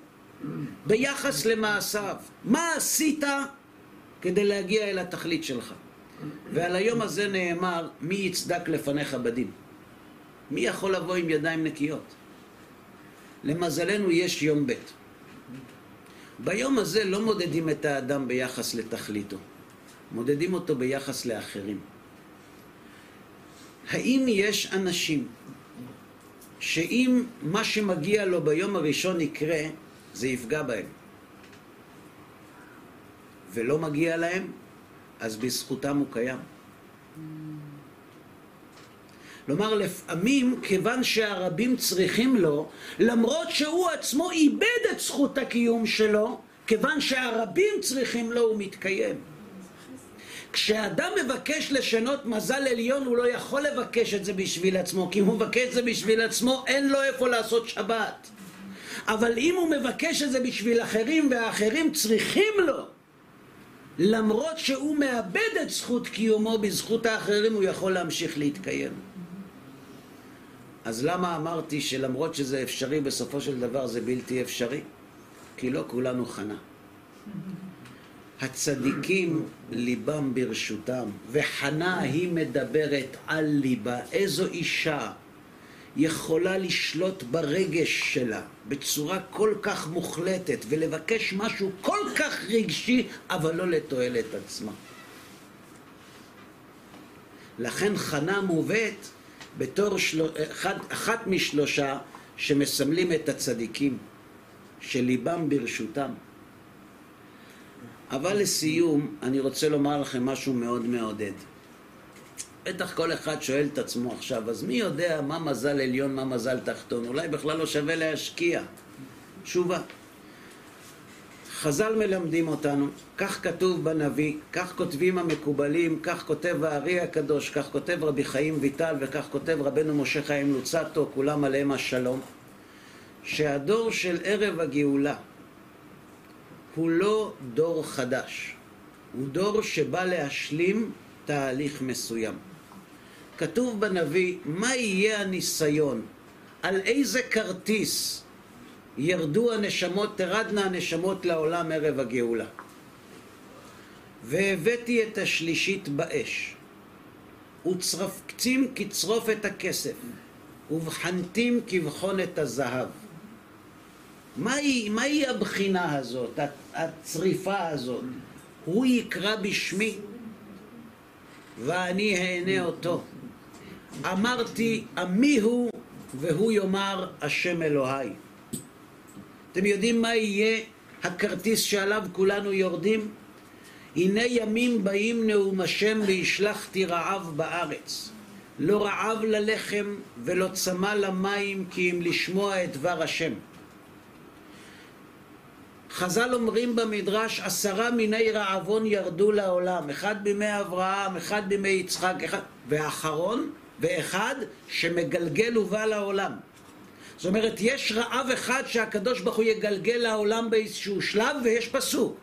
ביחס למעשיו. מה עשית כדי להגיע אל התכלית שלך? ועל היום הזה נאמר, מי יצדק לפניך בדין? מי יכול לבוא עם ידיים נקיות? למזלנו יש יום ב'. ביום הזה לא מודדים את האדם ביחס לתכליתו, מודדים אותו ביחס לאחרים. האם יש אנשים שאם מה שמגיע לו ביום הראשון יקרה, זה יפגע בהם? ולא מגיע להם, אז בזכותם הוא קיים. כלומר, לפעמים, כיוון שהרבים צריכים לו, למרות שהוא עצמו איבד את זכות הקיום שלו, כיוון שהרבים צריכים לו, הוא מתקיים. כשאדם מבקש לשנות מזל עליון, הוא לא יכול לבקש את זה בשביל עצמו, כי אם הוא מבקש את זה בשביל עצמו, אין לו איפה לעשות שבת. אבל אם הוא מבקש את זה בשביל אחרים, והאחרים צריכים לו, למרות שהוא מאבד את זכות קיומו בזכות האחרים, הוא יכול להמשיך להתקיים. אז למה אמרתי שלמרות שזה אפשרי, בסופו של דבר זה בלתי אפשרי? כי לא כולנו חנה. הצדיקים ליבם ברשותם, וחנה היא מדברת על ליבה. איזו אישה יכולה לשלוט ברגש שלה בצורה כל כך מוחלטת ולבקש משהו כל כך רגשי, אבל לא לתועלת עצמה. לכן חנה מובאת בתור של... אחד, אחת משלושה שמסמלים את הצדיקים, שליבם ברשותם. אבל לסיום, אני רוצה לומר לכם משהו מאוד מעודד. בטח כל אחד שואל את עצמו עכשיו, אז מי יודע מה מזל עליון, מה מזל תחתון? אולי בכלל לא שווה להשקיע. תשובה. חז"ל מלמדים אותנו, כך כתוב בנביא, כך כותבים המקובלים, כך כותב הארי הקדוש, כך כותב רבי חיים ויטל וכך כותב רבנו משה חיים לוצטו, כולם עליהם השלום, שהדור של ערב הגאולה הוא לא דור חדש, הוא דור שבא להשלים תהליך מסוים. כתוב בנביא, מה יהיה הניסיון? על איזה כרטיס ירדו הנשמות, תרדנה הנשמות לעולם ערב הגאולה. והבאתי את השלישית באש, וצרפצים כצרוף את הכסף, ובחנתים כבחון את הזהב. מהי, מהי הבחינה הזאת, הצריפה הזאת? הוא יקרא בשמי, ואני אענה אותו. אמרתי, עמי הוא, והוא יאמר, השם אלוהי. אתם יודעים מה יהיה הכרטיס שעליו כולנו יורדים? הנה ימים באים נאום השם והשלכתי רעב בארץ. לא רעב ללחם ולא צמא למים כי אם לשמוע את דבר השם. חז"ל אומרים במדרש עשרה מיני רעבון ירדו לעולם, אחד בימי אברהם, אחד בימי יצחק, אחד, ואחרון, ואחד שמגלגל ובא לעולם. זאת אומרת, יש רעב אחד שהקדוש ברוך הוא יגלגל לעולם באיזשהו שלב, ויש פסוק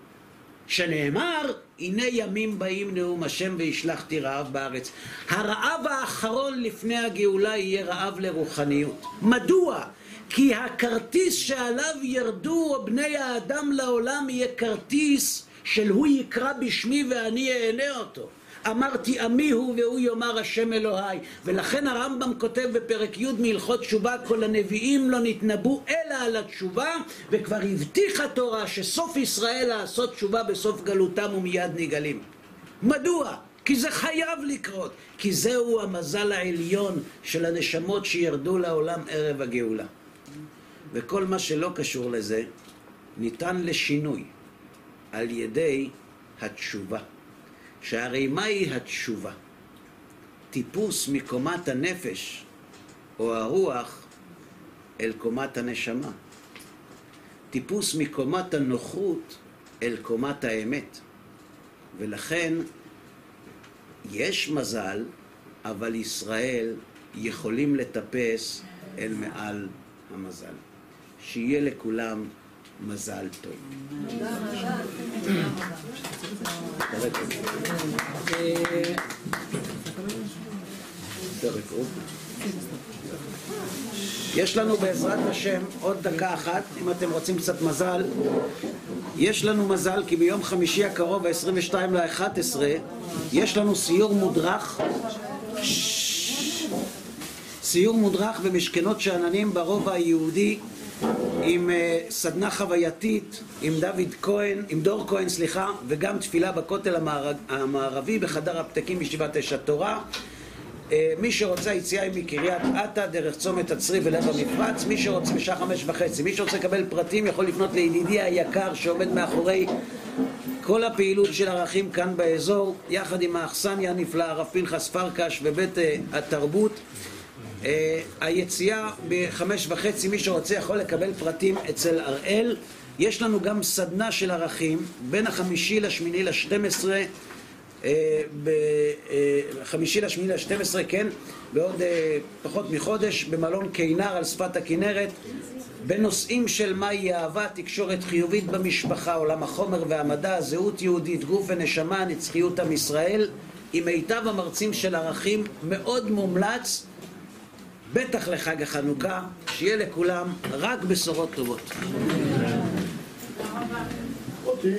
שנאמר, הנה ימים באים נאום השם והשלכתי רעב בארץ. הרעב האחרון לפני הגאולה יהיה רעב לרוחניות. מדוע? כי הכרטיס שעליו ירדו בני האדם לעולם יהיה כרטיס של הוא יקרא בשמי ואני אענה אותו. אמרתי עמי הוא והוא יאמר השם אלוהי. ולכן הרמב"ם כותב בפרק י' מהלכות תשובה כל הנביאים לא נתנבאו אלא על התשובה וכבר הבטיחה תורה שסוף ישראל לעשות תשובה בסוף גלותם ומיד נגאלים. מדוע? כי זה חייב לקרות. כי זהו המזל העליון של הנשמות שירדו לעולם ערב הגאולה. וכל מה שלא קשור לזה ניתן לשינוי על ידי התשובה שהרי מהי התשובה? טיפוס מקומת הנפש או הרוח אל קומת הנשמה. טיפוס מקומת הנוחות אל קומת האמת. ולכן יש מזל, אבל ישראל יכולים לטפס אל מעל המזל. שיהיה לכולם מזל טוב. יש לנו בעזרת השם עוד דקה אחת, אם אתם רוצים קצת מזל. יש לנו מזל כי ביום חמישי הקרוב, ה-22 ל-11, יש לנו סיור מודרך. סיור מודרך במשכנות שאננים ברובע היהודי עם uh, סדנה חווייתית, עם דוד כהן, עם דור כהן, סליחה, וגם תפילה בכותל המערב, המערבי בחדר הפתקים בישיבת אש התורה. Uh, מי שרוצה יציאה היא מקריית אתא, דרך צומת הצרי ולב המפרץ, מי שרוצה בשעה חמש וחצי, מי שרוצה לקבל פרטים יכול לפנות לידידי היקר שעומד מאחורי כל הפעילות של ערכים כאן באזור, יחד עם האכסניה הנפלאה, הרב פנחס פרקש ובית uh, התרבות. Uh, היציאה בחמש וחצי, מי שרוצה יכול לקבל פרטים אצל אראל. יש לנו גם סדנה של ערכים בין החמישי לשמיני לשתים עשרה, בחמישי לשמיני לשתים עשרה, כן, בעוד פחות מחודש, במלון קיינר על שפת הכנרת, בנושאים של מהי אהבה, תקשורת חיובית במשפחה, עולם החומר והמדע, זהות יהודית, גוף ונשמה, נצחיות עם ישראל, עם מיטב המרצים של ערכים, מאוד מומלץ. בטח לחג החנוכה, שיהיה לכולם רק בשורות טובות. אותי.